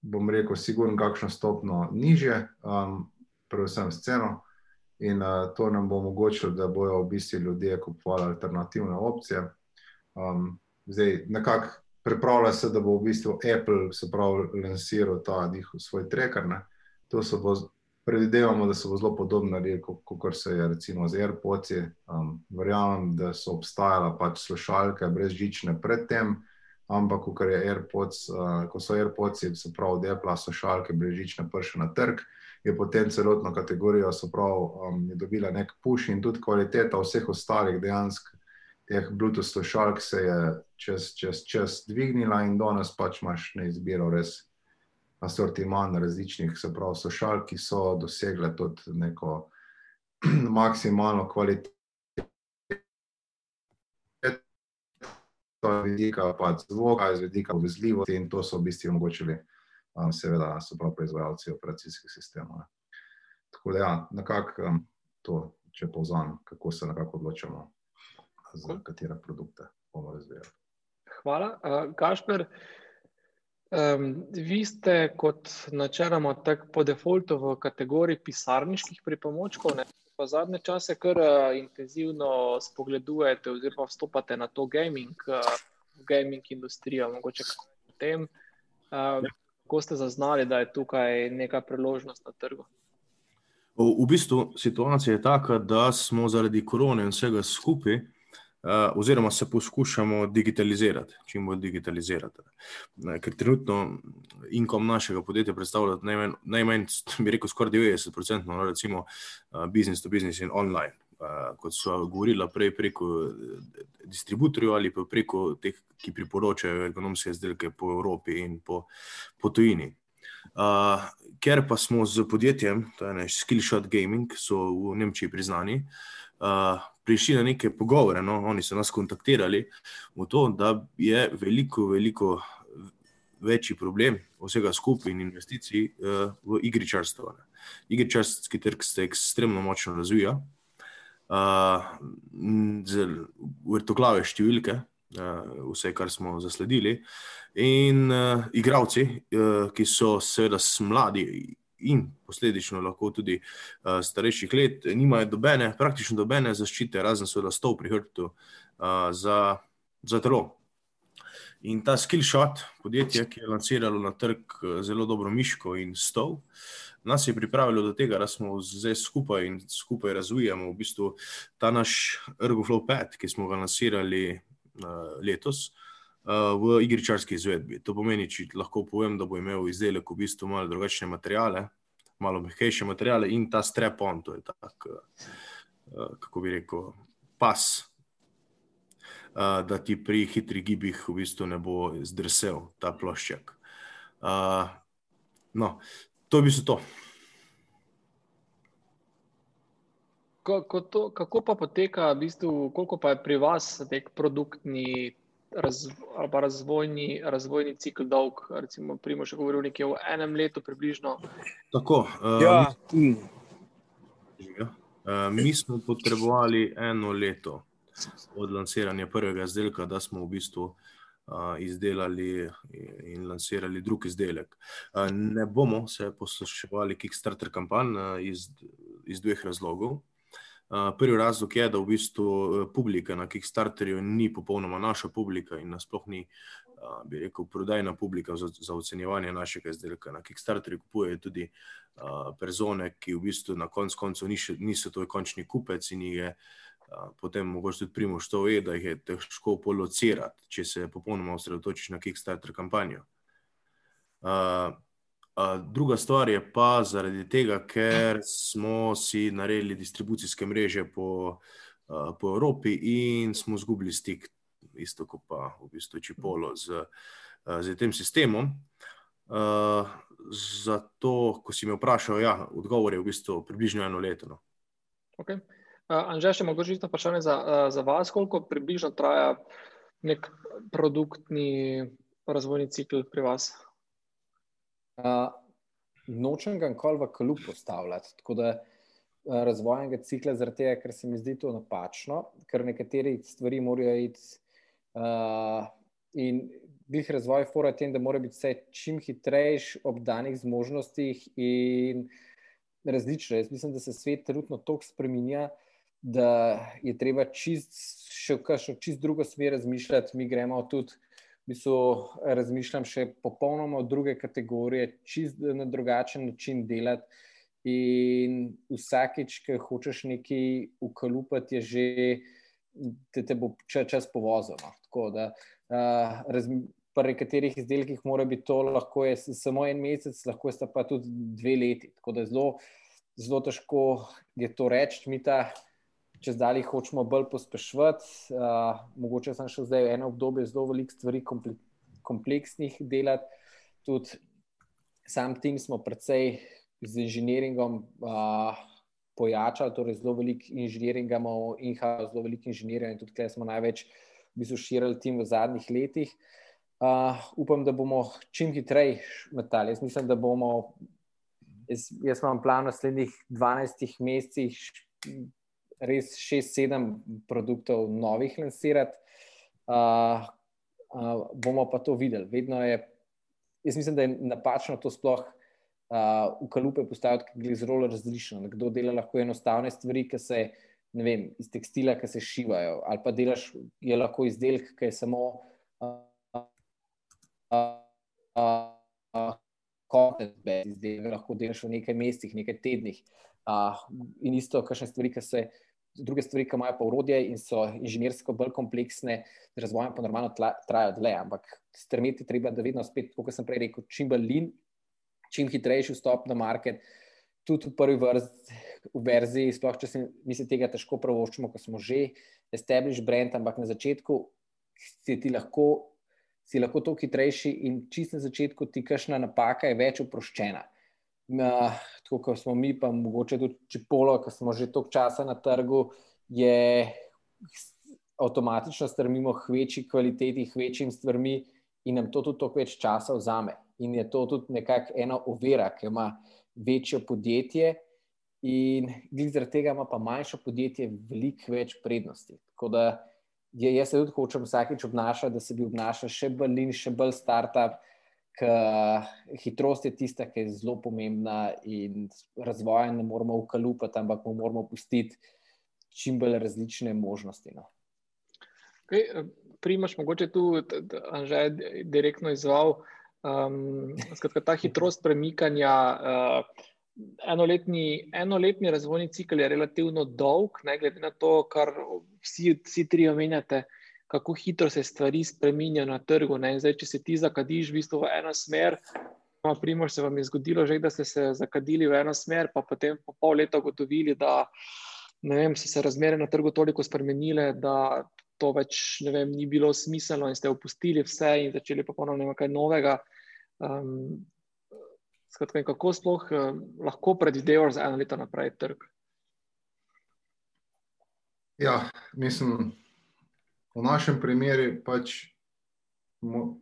bom rekel, sigurno, kakšno stopno niže, um, predvsem s ceno. In uh, to nam bo omogočilo, da bodo v bistvu ljudje kupovali alternativne opcije. Um, zdaj, nekako pripravlja se, da bo v bistvu Apple, se pravi, lansiral ta njihov svoj tracker. Ne? To se bo predvidevamo, da se bo zelo podobno naredilo, kot se je recimo z AirPods. Um, verjamem, da so obstajale pač slušalke brezžične predtem, ampak ko, AirPods, uh, ko so AirPods, se pravi, da je pla slušalke brezžične prišle na trg, je potem celotno kategorijo, se pravi, um, je dobila nek push in tudi kvaliteta vseh ostalih dejansko. Teh Bluetooth slušalk se je čez, čez, čez dvignila, in danes pač imaš na izbiro res asortiman različnih, se pravi, sošal, ki so dosegle tudi neko maksimalno kvaliteto. To je vidika pač zvoka, iz vidika povezljivosti in to so v bistvu omogočili, um, seveda, so prav proizvajalci operacijskih sistemov. Tako da, ja, nekako um, to, če povzamem, kako se nekako odločamo, za katere produkte bomo razvijali. Hvala. Uh, Gašper, Um, vi ste kot načeloma tak po defaultu v kategoriji pisarniških pripomočkov, ne? pa zadnje čase kar uh, intenzivno spogledujete oziroma vstopate na to gaming, uh, gaming industrijo, mogoče kaj o tem. Uh, kako ste zaznali, da je tukaj neka priložnost na trgu? V bistvu situacija je taka, da smo zaradi korone in vsega skupaj oziroma se poskušamo digitalizirati, čim bolj digitalizirati. Ker trenutno inkom našega podjetja predstavlja najmanj, najmanj bi rekel, skoraj 90%, no, recimo uh, business to business in online. Uh, kot so govorila prej, preko distributorjev ali pa preko teh, ki priporočajo ekonomske izdelke po Evropi in po, po tujini. Uh, ker pa smo z podjetjem, to je naš Skillshot Gaming, so v Nemčiji priznani, uh, prišli na neke pogovore, no, oni so nas kontaktirali v to, da je veliko, veliko večji problem vsega skupaj in investicij uh, v igričarstvo. Igričarski trg se ekstremno močno razvija, uh, vrtoglave številke, uh, vse, kar smo zasledili. In uh, igravci, uh, ki so seveda mladi, in posledično lahko tudi uh, starejših let, nimajo dobene, praktično dobene zaščite, razen seveda stov pri hrbtu uh, za, za telo. In ta Skillshot, podjetje, ki je lansiralo na trg zelo dobro miško in stov, nas je pripravilo do tega, da smo zdaj skupaj in skupaj razvijamo v bistvu ta naš Ergoflow Pad, ki smo ga lansirali uh, letos. V igričarski izvedbi. To pomeni, da lahko povem, da bo imel izdelek v bistvu malo drugačne materiale, malo mehkejše materiale in ta strep-on, to je tak, kako bi rekel, pas, da ti pri hitrih gibih v bistvu ne bo zdrsel ta plošček. No, to je v bistvu to. Kako, to, kako pa poteka, v bistvu, koliko pa je pri vas nek produktni razv, razvojni, razvojni cikl dolg. Recimo, Primo še govoril nekje o enem letu, približno. Tako. Uh, ja. mi, uh, mi smo potrebovali eno leto od lansiranja prvega izdelka, da smo v bistvu. Uh, izdelali in lansirali drug izdelek. Uh, ne bomo se poslušali Kickstarter kampanj uh, iz, iz dveh razlogov. Prvi razlog je, da v bistvu publika na Kickstarterju ni popolnoma naša publika in nasploh ni bi rekel, prodajna publika za, za ocenjevanje našega izdelka. Na Kickstarterju kupujejo tudi persone, ki v bistvu na koncu koncev niso, niso tvoj končni kupec in je potem mogoče tudi primoš to ve, da jih je težko polocirati, če se popolnoma osredotočiš na Kickstarter kampanjo. Uh, Druga stvar je pa zaradi tega, ker smo si naredili distribucijske mreže po, po Evropi in smo izgubili stik isto kot pa v bistvu Čipolo z, z tem sistemom. Uh, zato, ko si me vprašal, ja, odgovor je v bistvu približno eno leto. No. Okay. Uh, Anže, še mogoče isto vprašanje za, uh, za vas, koliko približno traja nek produktni razvojni cikl pri vas? Uh, nočem ga nikoli v klub postavljati. Tako da razvojnega cikla, zaradi tega, ker se mi zdi to napačno, ker nekatere stvari morajo iti Uh, in glih razvoj fora tem, da mora biti vse čim hitrejši ob danih zmožnostih in različno. Jaz mislim, da se svet trenutno toliko spremenja, da je treba čist, še v kakšno čist drugo smer razmišljati. Mi gremo tudi, bistvu razmišljam še popolnoma od druge kategorije, čist na drugačen način delati. In vsakeč, ki hočeš nekaj ukalupati, je že te, te bo čas povozil. No. Tako da uh, pri nekaterih izdelkih mora biti to lahko samo en mesec, lahko sta pa tudi dve leti. Tako da je zelo, zelo težko je to reči. Mi ta čez dalje hočemo bolj pospešiti. Uh, mogoče sem še zdaj v eno obdobje zelo velik stvari kompleksnih delati. Tudi sam tim smo precej z inženiringom. Uh, pojačali, torej zelo veliko inženiringa imamo in zelo veliko inženirja in tudi tukaj smo največ v bistvu širili tim v zadnjih letih. Uh, upam, da bomo čim hitreje metali. Jaz mislim, da bomo, jaz, jaz imam plan v naslednjih 12 mesecih res 6-7 produktov novih lansirati. Uh, uh, bomo pa to videli. Vedno je, jaz mislim, da je napačno to sploh uh, v kalupe postaviti, ki je zelo različno. Nekdo dela lahko enostavne stvari, ki se vem, iz tekstila, ki se šivajo, ali pa delaš je lahko izdelek, ki je samo. Uh, uh, uh, Zdaj, lahko delaš v nekaj mestih, nekaj tednih. Uh, in isto, kakšne stvari, ki se, druge stvari, ki imajo pa urodje in so inženirsko bolj kompleksne, z razvojem pa normalno trajajo dlje. Ampak strmeti treba, da vedno spet, kot sem prej rekel, čim bolj lin, čim hitrejši vstop na market, tudi v prvi vrsti, v verziji, sploh če se mi se tega težko pravoščimo, ko smo že established brand, ampak na začetku si ti lahko, si lahko to hitrejši in čist na začetku ti kašna napaka je več oproščena. Na, tako kot smo mi, pa mogoče tudi Čipolo, ki smo že toliko časa na trgu, je avtomatično strmimo k večji kvaliteti, k večjim stvarmi in nam to tudi toliko več časa vzame in je to tudi nekako ena ovira, ki ima večje podjetje, in zaradi tega ima pa manjše podjetje veliko več prednosti. Tako da je, jaz se tudi hočem vsakeč obnašati, da se bi obnašal še bolj in še bolj startup. Hitrost je tista, ki je zelo pomembna, in razvoja ne moramo ukalupati, ampak mu moramo pustiti čim bolj različne možnosti. No. Okay, Primaš, mogoče tu, da je direktno izval. Uh, Um, skratka, ta hitrost premikanja, uh, enoletni, enoletni razvojni cikl je relativno dolg, ne glede na to, kar vsi, vsi tri omenjate, kako hitro se stvari spremenjajo na trgu. Zdaj, če se ti zakadiš v bistvu v eno smer, pa primor se vam je zgodilo, že, da ste se zakadili v eno smer, pa potem po pol leta ugotovili, da vem, so se razmere na trgu toliko spremenile, da to več vem, ni bilo smiselno in ste opustili vse in začeli ponovno nekaj novega. Um, skratka, kako sploh uh, lahko predvidevaš za eno leto naprej trg? Ja, mislim, v našem primeru pač,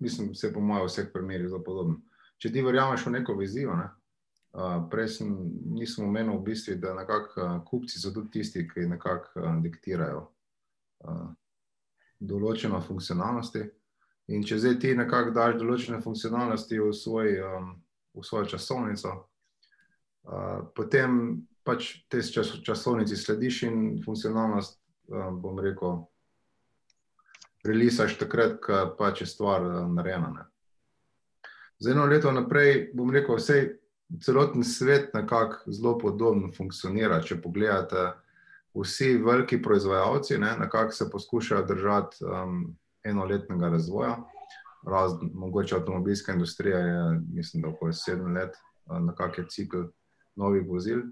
mislim, se po mojem vseh primerih zelo podobno. Če ti verjameš v neko vizijo, ne? Uh, prej sem, nisem omenil v bistvu, da nekako uh, kupci so tudi tisti, ki nekako uh, diktirajo uh, določeno funkcionalnosti. In če zdaj ti nekako daš določene funkcionalnosti v, svoj, um, v svojo časovnico, uh, potem pač te čas, časovnici slediš in funkcionalnost, um, bom rekel, releasaš takrat, ko pač je stvar uh, narejena. Ne. Za eno leto naprej bom rekel, vse celoten svet nekako zelo podobno funkcionira. Če pogledate, vsi veliki proizvajalci ne, nekako se poskušajo držati um, enoletnega razvoja. Razen, mogoče avtomobilska industrija je, mislim, da okoli sedem let, uh, nekako je cikl novih vozil.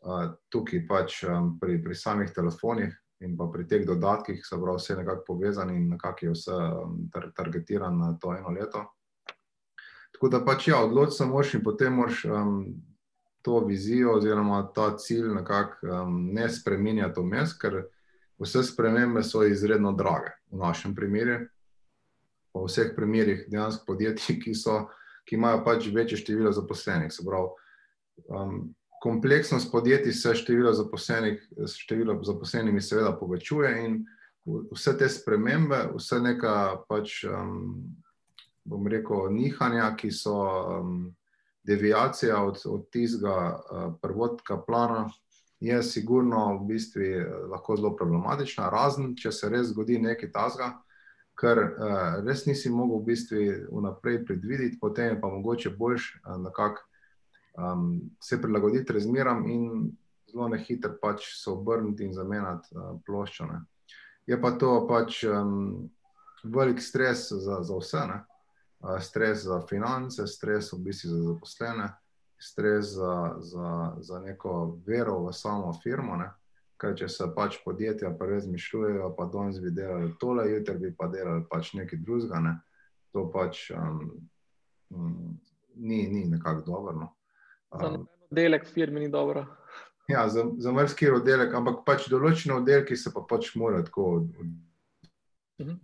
Uh, tukaj pač um, pri, pri samih telefonih in pa pri teh dodatkih so prav vse nekako povezani in nekako je vse um, tar targetiran na to eno leto. Tako da pač ja, odločiti se moraš in potem moraš um, to vizijo oziroma ta cilj nekako um, ne spremenjati vmes, ker vse spremembe so izredno drage v našem primeru. Po vseh primerih dejansko podjetij, ki, so, ki imajo pač večje število zaposlenih. Se pravi, um, kompleksnost podjetij se število zaposlenih, število zaposlenimi seveda povečuje in vse te spremembe, vse neka pač, um, bom rekel, nihanja, ki so um, deviacija od, od tistega uh, prvotka plana je sigurno v bistvu eh, lahko zelo problematična, razen če se res zgodi nekaj tazga, ker uh, res nisi mogel v bistvu vnaprej predvideti, potem je pa mogoče boljš uh, nekako um, se prilagoditi razmeram in zelo nehiter pač se obrniti in zamenjati uh, ploščone. Je pa to pač um, velik stres za, za vse. Ne? stres za finance, stres v bistvu za zaposlene, stres za, za, za neko vero v samo firmo. Ne? Kaj, če se pač podjetja pa res mišljujejo, pa danes bi delali tole, jutri bi pa delali pač nekaj drugega, ne? to pač um, um, ni, ni nekako dobro. No? Um, delek firme ni dobro. Ja, za, za mrski oddelek, ampak pač določene oddelke se pa pač morajo tako. Od, od, -huh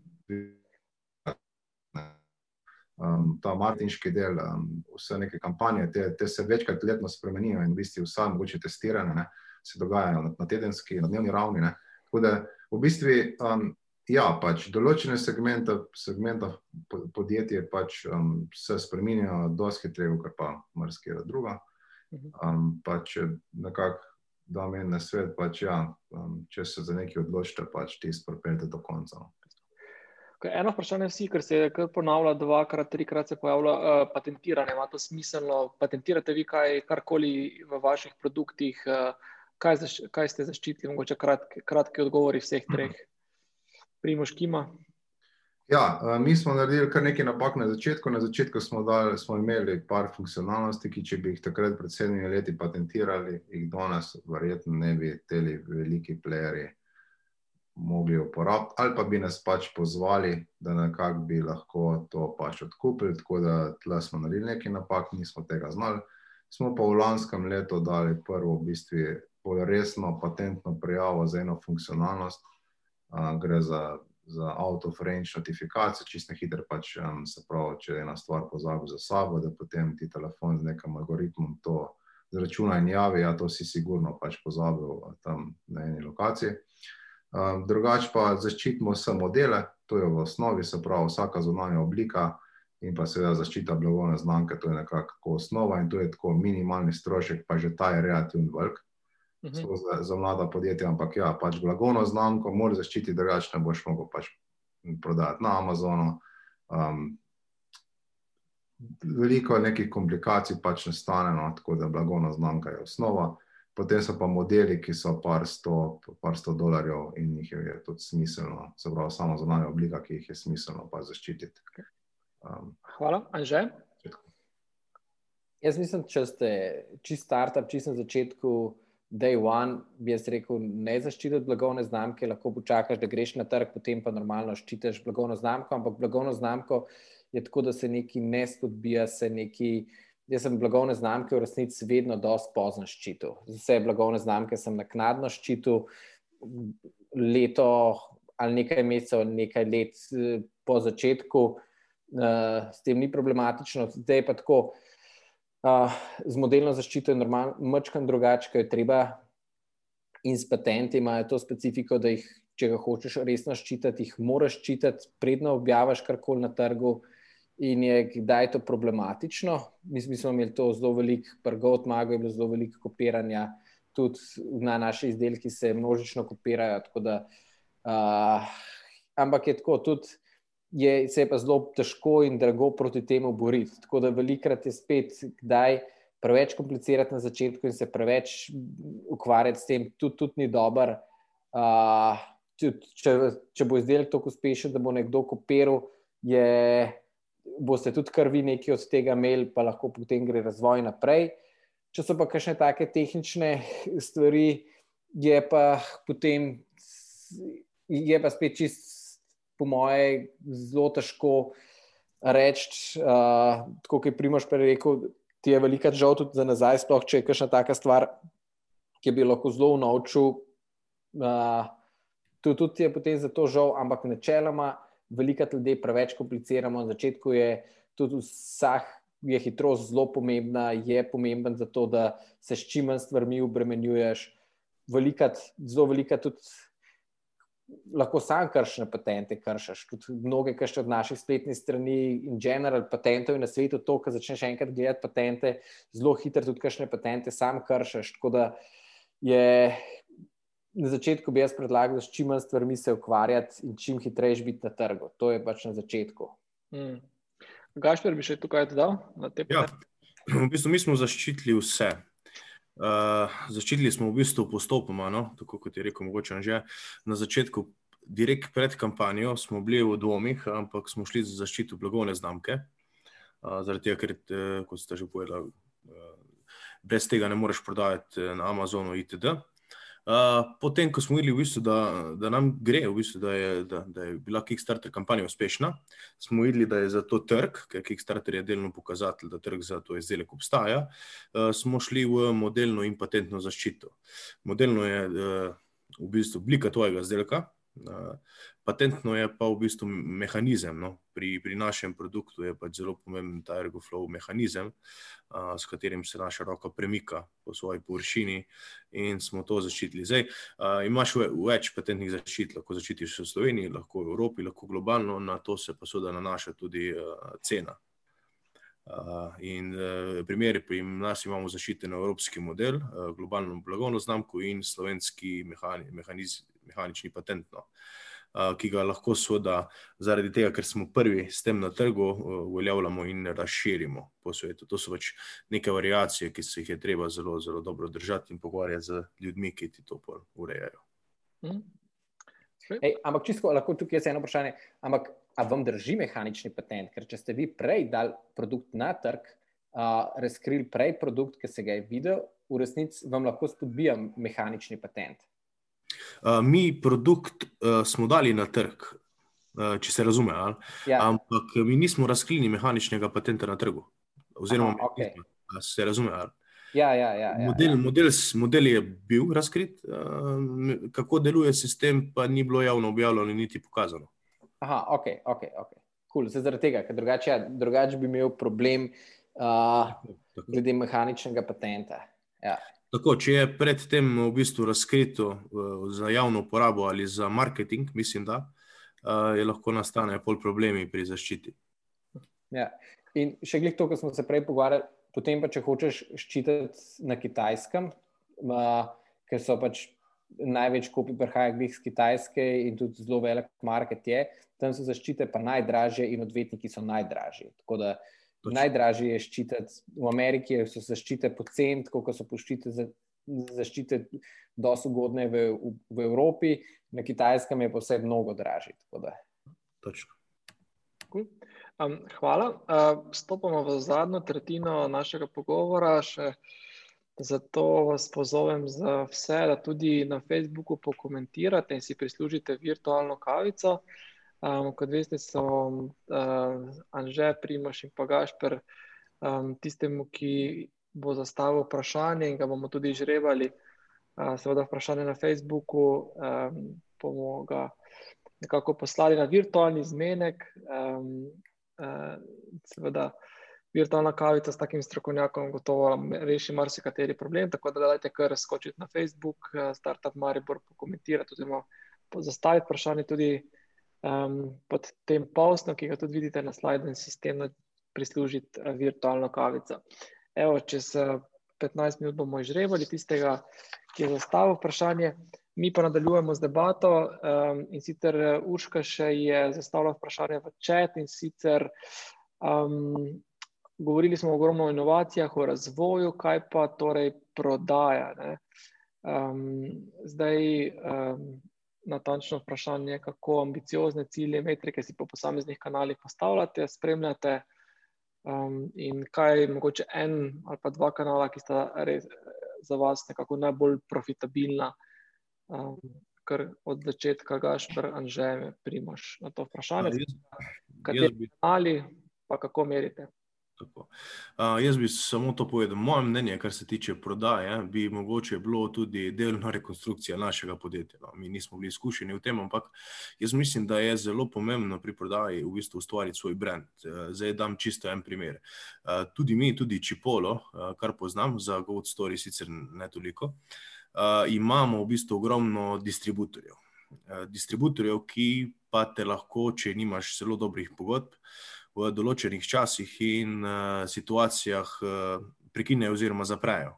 um, ta martinški del, um, vse neke kampanje, te, te se večkrat letno spremenijo in v bistvu vsa mogoče testiranje ne, se dogajajo na, na tedenski, na dnevni ravni. Ne. Tako da v bistvu, um, ja, pač določene segmente, segmente podjetja pač um, se spremenijo dosti hitreje, kot pa marsikera druga. Mhm. Um, pač nekako da meni na svet, pač ja, um, če se za nekaj odločite, pač ti spropete do konca. No. Eno vprašanje vsi, ker se je ponavlja dvakrat, trikrat se pojavlja uh, patentiranje. Ima to smiselno? Patentirate vi kaj, karkoli v vaših produktih? Uh, kaj, zaš, kaj ste zaščitili? Mogoče kratki, kratki odgovori vseh treh. Primoš Kima. Ja, mi smo naredili kar nekaj napak na začetku. Na začetku smo, dali, smo imeli par funkcionalnosti, ki če bi jih takrat pred sedmimi leti patentirali, jih danes verjetno ne bi teli veliki playerji mogli uporabiti, ali pa bi nas pač pozvali, da nekako bi lahko to pač odkupili. Tako da tle smo naredili nekaj napak, nismo tega znali. Smo pa v lanskem letu dali prvo, v bistvu, bolj resno patentno prijavo za eno funkcionalnost. Uh, gre za, za out-of-range notifikacijo, čisto hitro. Pač, um, se pravi, če ena stvar pozabi za sabo, da potem ti telefon z nekim algoritmom to zračuna in javi, ja, to si sigurno pač pozabil tam na eni lokaciji. Um, drugače pa zaščitimo vse modele, to je v osnovi, se pravi, vsaka zunanja oblika in pa seveda zaščita blagovne znamke, to je nekako osnova in to je tako minimalni strošek, pa že ta je relativno velik uh mhm. -huh. za, za mlada podjetja, ampak ja, pač blagovno znamko moraš zaščititi, drugače ne boš mogel pač prodati na Amazonu. Um, veliko nekih komplikacij pač nastane, no, tako da blagovna znamka je osnova potem so pa modeli, ki so par sto, par sto dolarjev in jih je tudi smiselno, se pravi, samo zunanja oblika, ki jih je smiselno pa zaščititi. Um, Hvala, Anže. Jaz mislim, če ste čist startup, čist na začetku, day one, bi jaz rekel, ne zaščititi blagovne znamke, lahko počakaš, da greš na trg, potem pa normalno ščitiš blagovno znamko, ampak blagovno znamko je tako, da se neki ne spodbija, se neki jaz sem blagovne znamke v resnici vedno dosti pozno ščitil. Vse blagovne znamke sem naknadno ščitil leto ali nekaj mesecev, nekaj let eh, po začetku, uh, s tem ni problematično. Zdaj pa tako, uh, z modelno zaščito je normalno, mačkam drugače, ker je treba in s patenti imajo to specifiko, da jih, če ga hočeš resno ščititi, jih moraš ščititi, predno objavaš karkoli na trgu. Uh, in je kdaj to problematično. Mi, smo imeli to zelo veliko, prgot mago je bilo zelo veliko kopiranja, tudi na naši izdelki se množično kopirajo. Da uh, ampak je tako tudi. Je, se je pa zelo težko in drago proti temu boriti. Tako da velikrat je spet, kdaj preveč komplicirati na začetku in se preveč ukvarjati s tem, tudi, tudi ni dobro. Uh, če, če bo izdelek tako uspešen, da bo nekdo kopiral, je, boste tudi kar vi nekaj od tega imeli, pa lahko potem gre razvoj naprej. Če so pa kakšne take tehnične stvari, je pa potem, je pa spet čist, po moje, zelo težko reči. Uh, tako kot je Primoš prej rekel, ti je velika žal tudi za nazaj, sploh če je kakšna taka stvar, ki bi lahko zelo naučil. Uh, tudi, tudi je potem za to žal, ampak načeloma veliko ljudi preveč kompliciramo. Na začetku je tudi vsak. Je hitrost zelo pomembna, je pomemben zato, da se s čim manj stvarmi obremenjuješ. Velikat, zelo velika tudi lahko sam kršiš patente, kršiš. Tudi mnoge, ki še od naših spletnih strani in general patentov na svetu, to, ko začneš enkrat gledati patente, zelo hitro tudi kršne patente, sam kršiš. Tako da je na začetku bi jaz predlagal, da s čim manj stvarmi se ukvarjati in čim hitreje biti na trgu. To je pač na začetku. Hmm. Gašpor bi še tukaj dodal na te ja. V bistvu mi smo zaščitili vse. Uh, zaščitili smo v bistvu postopoma, no? tako kot je rekel, mogoče že na začetku, direkt pred kampanjo, smo bili v dvomih, ampak smo šli za zaščito blagovne znamke. Uh, zaradi tega, ker, uh, kot ste že povedali, uh, brez tega ne moreš prodajati na Amazonu, itd. Uh, potem, ko smo videli, v bistvu, da, da nam gre, v bistvu, da, je, da, da je bila Kickstarter kampanja uspešna, smo videli, da je za to trg, ker Kickstarter je delno pokazatelj, da trg za to izdelek obstaja, uh, smo šli v modelno in patentno zaščito. Modelno je uh, v bistvu oblika tvojega izdelka, Patentno je pa v bistvu mehanizem. No? Pri, pri našem produktu je pač zelo pomemben ta ergoflow mehanizem, a, s katerim se naša roka premika po svoji površini in smo to zaščitili. Zdaj, a, imaš več patentnih zaščit, lahko zaščitiš v Sloveniji, lahko v Evropi, lahko globalno, na to se pa seveda nanaša tudi a, cena. Uh, in uh, primeri, pri nas imamo zaščiten evropski model, uh, globalno blagovno znamko in slovenski mehani, mehaniz, mehanični patent, no, uh, ki ga lahko seveda zaradi tega, ker smo prvi s tem na trgu, uh, uveljavljamo in razširimo po svetu. To so pač neke variacije, ki se jih je treba zelo, zelo dobro držati in pogovarjati z ljudmi, ki ti to urejajo. Hmm. Ej, ampak čisto lahko tukaj je eno vprašanje. Ampak a vam drži mehanični patent? Ker če ste vi prej dali produkt na trg, uh, razkrili prej produkt, ki se ga je videl, v resnici vam lahko spodbija mehanični patent. Uh, mi produkt uh, smo dali na trg, uh, če se razume, ja. ampak mi nismo razkrili mehaničnega patenta na trgu. Oziroma, Aha, okay. nismo, se razume. Ali? Ja, ja, ja, ja, model, ja. Model, model je bil razkrit, uh, kako deluje sistem, pa ni bilo javno objavljeno, niti pokazano. Aha, ok, ok. okay. Cool. Zaradi tega, ker drugače, ja, drugače bi imel problem uh, glede mehaničnega patenta. Ja. Tako, če je predtem v bistvu razkrito uh, za javno uporabo ali za marketing, mislim, da uh, lahko nastane pol problemi pri zaščiti. Ja. In še glede to, kar smo se prej pogovarjali, potem pa če hočeš ščititi na kitajskem, uh, ker so pač največ kopij prihaja iz Kitajske in tudi zelo velik market je, tam so zaščite pa najdražje in odvetniki so najdražji. Tako da najdražje je ščititi v Ameriki, so zaščite pocen, kot so poščite za. Zaščite dosto ugodne v, v, v Evropi, na Kitajskem je pa vse mnogo dražje. Cool. Um, hvala. Uh, stopamo v zadnjo tretjino našega pogovora. Še uh, Zato vas pozovem za vse, da tudi na Facebooku pokomentirate in si prislužite virtualno kavico. Um, kot veste, so um, Anže, Primoš in Pagašper um, tistemu, ki bo zastavil vprašanje in ga bomo tudi žrebali. Uh, seveda vprašanje na Facebooku um, bomo ga nekako poslali na virtualni zmenek. Um, uh, seveda, virtualna kavica s takim strokovnjakom gotovo reši marsikateri problem. Tako da dajte kar skočiti na Facebook, eh, Startup Maribor, pokomentirati oziroma zastaviti vprašanje tudi um, pod tem postom, ki ga tudi vidite na slajdu in sistemno prislužiti uh, virtualno kavico. Evo, čez 15 minut bomo izžrebali tistega, ki je zastavil vprašanje. Mi pa nadaljujemo z debato um, in sicer Urška še je zastavila vprašanje v čat in sicer um, govorili smo ogromno o inovacijah, o razvoju, kaj pa torej prodaja. Um, zdaj, um, natančno vprašanje, kako ambiciozne cilje, metrike si po posameznih kanalih postavljate, spremljate. Um, in kaj je mogoče en ali pa dva kanala, ki sta res za vas nekako najbolj profitabilna, um, ker od začetka gašpr anžeme primaš na to vprašanje. Kateri kanali, pa kako merite? Uh, jaz bi samo to povedal. Moje mnenje, kar se tiče prodaje, bi mogoče bilo tudi delna rekonstrukcija našega podjetja. No. Mi nismo bili izkušeni v tem, ampak jaz mislim, da je zelo pomembno pri prodaji v bistvu ustvariti svoj brand. Zdaj dam čisto en primer. Uh, tudi mi, tudi Čipolo, uh, kar poznam za Goat Story, sicer ne toliko, uh, imamo v bistvu ogromno distributorjev. Uh, distributorjev, ki pa te lahko, če nimaš zelo dobrih pogodb, v določenih časih in uh, situacijah uh, prekinejo oziroma zaprejo.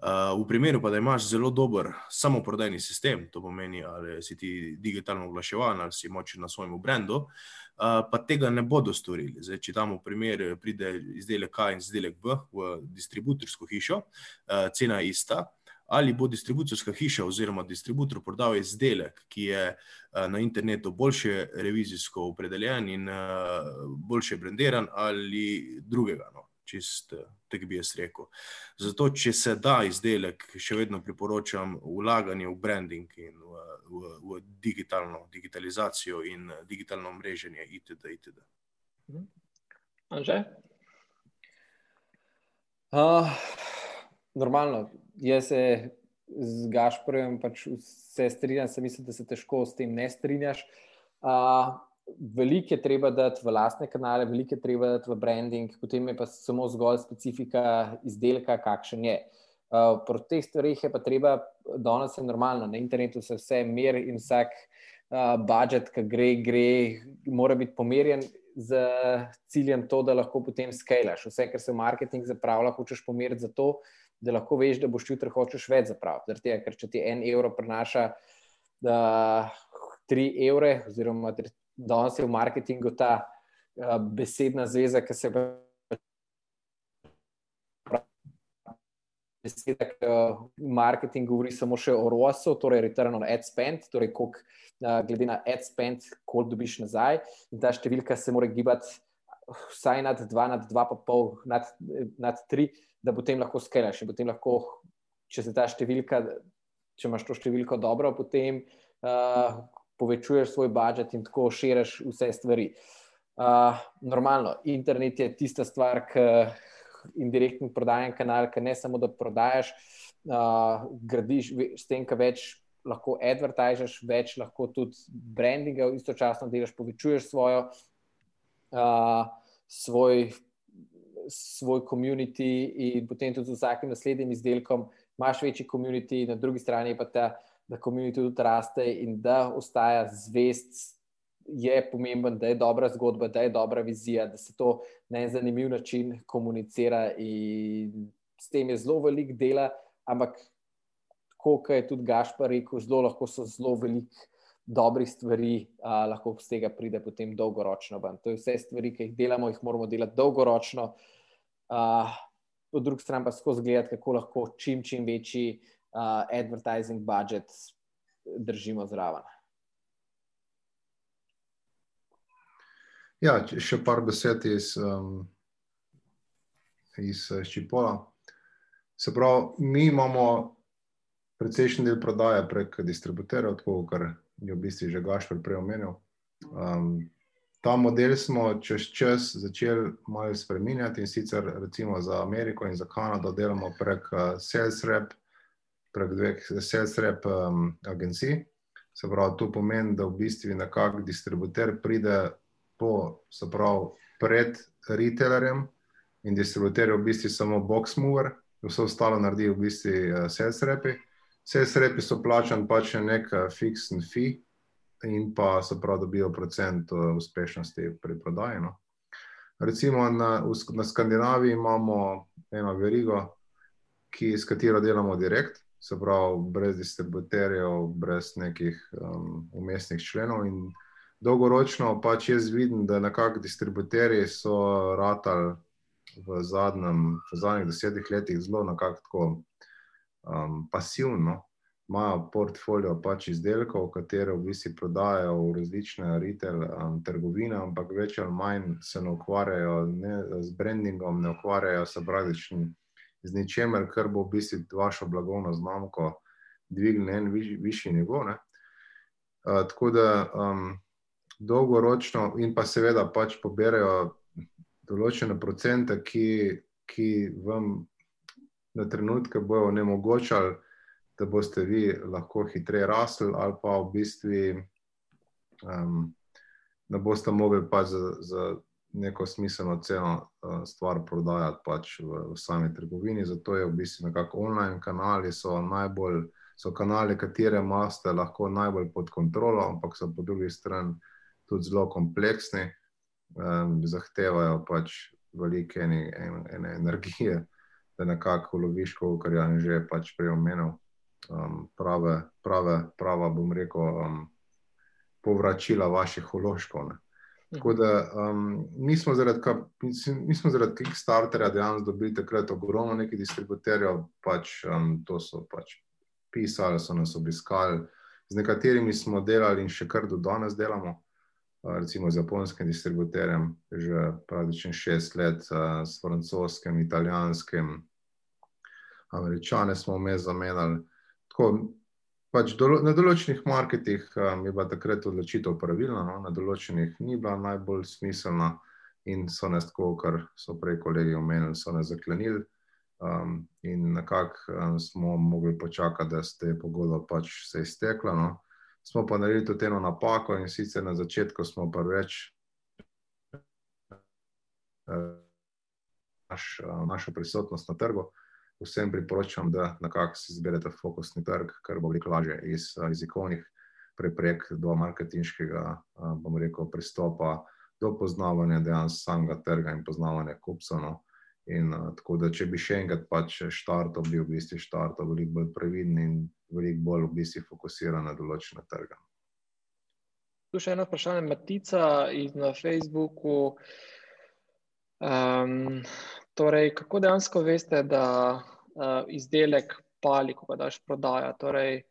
Uh, v primeru, pa, da imaš zelo dober samoprodajni sistem, to pomeni, ali si ti digitalno oglaševan ali si močen na svojem brendu, uh, pa tega ne bodo storili. Zdaj, če tam v primer pride izdelek A in izdelek B v distributorsko hišo, uh, cena je ista, ali bo distribucijska hiša oziroma distributor prodal izdelek, ki je eh, na internetu boljše revizijsko opredeljen in eh, boljše brendiran, ali drugega. No. Čist, eh, tako bi jaz rekel. Zato, če se da izdelek, še vedno priporočam vlaganje v branding in v, v, v digitalno digitalizacijo in digitalno mreženje, itd. itd. Anže? Uh, normalno, jaz se z Gašporjem pač vse strinjam, se mislim, da se težko s tem ne strinjaš. Uh, veliko je treba dati v lastne kanale, veliko je treba dati v branding, potem je pa samo zgolj specifika izdelka, kakšen je. Uh, Pri teh stvarih je pa treba, danes je normalno, na internetu se vse meri in vsak uh, budžet, ki gre, gre, mora biti pomerjen z ciljem to, da lahko potem skalaš. Vse, kar se v marketing zapravlja, hočeš pomeriti za to, da lahko veš, da boš jutri hočeš več zapraviti. Tega, ker če ti en evro prenaša da, tri evre, oziroma danes je v marketingu ta uh, besedna zveza, ki se pravi. Beseda, ki v marketingu govori samo še o ROAS-u, torej return on ad spend, torej koliko, glede na ad spend, koliko dobiš nazaj. In ta številka se mora gibati vsaj nad 2, nad 2,5, nad, nad 3 da potem lahko skalaš. Lahko, če se ta številka, če imaš to številko dobro, potem uh, povečuješ svoj budžet in tako širiš vse stvari. Uh, normalno, internet je tista stvar, ki indirektno prodaja kanal, ki ne samo da prodajaš, uh, gradiš s tem, kar več. Lahko advertiziraš, več lahko tudi brandinga, istočasno delaš, povečuješ svojo, uh, svoj svoj komunity in potem tudi z vsakim naslednjim izdelkom imaš večji komunity, na drugi strani pa ta, da komunity tudi raste in da ostaja zvest, je pomemben, da je dobra zgodba, da je dobra vizija, da se to na en zanimiv način komunicira in s tem je zelo velik dela, ampak kot je tudi Gašpar rekel, zelo lahko so zelo velik dobrih stvari, a, lahko z tega pride potem dolgoročno. Ban. To je vse stvari, ki jih delamo, jih moramo delati dolgoročno. A, po drugi strani pa skozi gledati, kako lahko čim, čim večji a, advertising budget držimo zraven. Ja, še par besed iz, um, iz Čipola. Se pravi, mi imamo precejšen del prodaje prek distributerjev, tako kot je v bistvu že Gašpor prej omenil. Um, ta model smo čez čas začeli malo spremenjati in sicer recimo za Ameriko in za Kanado delamo prek uh, sales rep, prek dveh sales rep um, agencij. Se pravi, to pomeni, da v bistvu nekak distributer pride po, se pravi, pred retailerjem in distributer je v bistvu samo box mover, vse ostalo naredi v bistvu uh, sales repi. Vse srepi so plačani pač nek fiksni fee in pa se pravi, dobijo procent uh, uspešnosti pri prodaji. No. Recimo na, na Skandinaviji imamo eno verigo, ki, s katero delamo direkt. se pravi, brez distributerjev, brez nekih um, umestnih členov. In dolgoročno pač jaz vidim, da nekako distributerji so ratali v, zadnjem, v zadnjih desetih letih zelo nekako um, pasivno. Imajo portfolio pač izdelkov, katere v bistvu prodajajo v različne retail um, trgovine, ampak več ali manj se ne ukvarjajo ne, z brandingom, ne ukvarjajo se praktično z ničemer, kar bo v bistvu vašo blagovno znamko dvignil na en viš, višji nivo. Uh, tako da um, dolgoročno, in pa seveda pač poberajo določene procente, ki, ki vam na trenutke bojo onemogočali, da boste vi lahko hitreje rasli, ali pa v bistvu. Um, Da boste mogli pa za, za neko smiselno ceno uh, stvar prodajati pač v, v sami trgovini. Zato je v bistvu nekako online kanali, so najbolj, so kanali, katere imate lahko najbolj pod kontrolo, ampak so po drugi strani tudi zelo kompleksni, um, zahtevajo pač velike ene, ene, ene energije, da nekako loviš, kar je že pač prej omenil. Um, prave, prave, prava, bom rekel, um, povračila vaših uložkov. Ne. Tako da um, mi smo zaradi, zaradi Kickstartera dejansko dobili takrat ogromno nekih distributerjev, pač um, to so pač pisali, so nas obiskali, z nekaterimi smo delali in še kar do danes delamo, uh, recimo z japonskim distributerjem, že praktično šest let, uh, s francoskim, italijanskim, američane smo vmes zamenjali. Tako, Pač do, na določenih marketih um, je bila takrat odločitev pravilna, no? na določenih ni bila najbolj smiselna, in so nas, tako, kar so prej kolegi omenili, so nas zaklenili. Um, in nekako um, smo mogli počakati, da se je pogodba pač se iztekla. No? Smo pa naredili tudi eno napako, in sicer na začetku smo pa več. Uh, naš, uh, našo prisotnost na trgu, vsem priporočam, da nekako si izberete fokusni trg, kar bo veliko lažje iz jezikovnih preprek do marketinškega, bom rekel, pristopa do poznavanja dejansko samega trga in poznavanja kupcev. No. In tako da, če bi še enkrat pač štartov, bi v bistvu štartov veliko bolj previden in veliko bolj v bistvu fokusiran na določene trge. Tu še eno vprašanje, Matica iz na Facebooku. Um, torej, kako dejansko veste, da uh, izdelek pali, ko ga daš prodaja? Torej,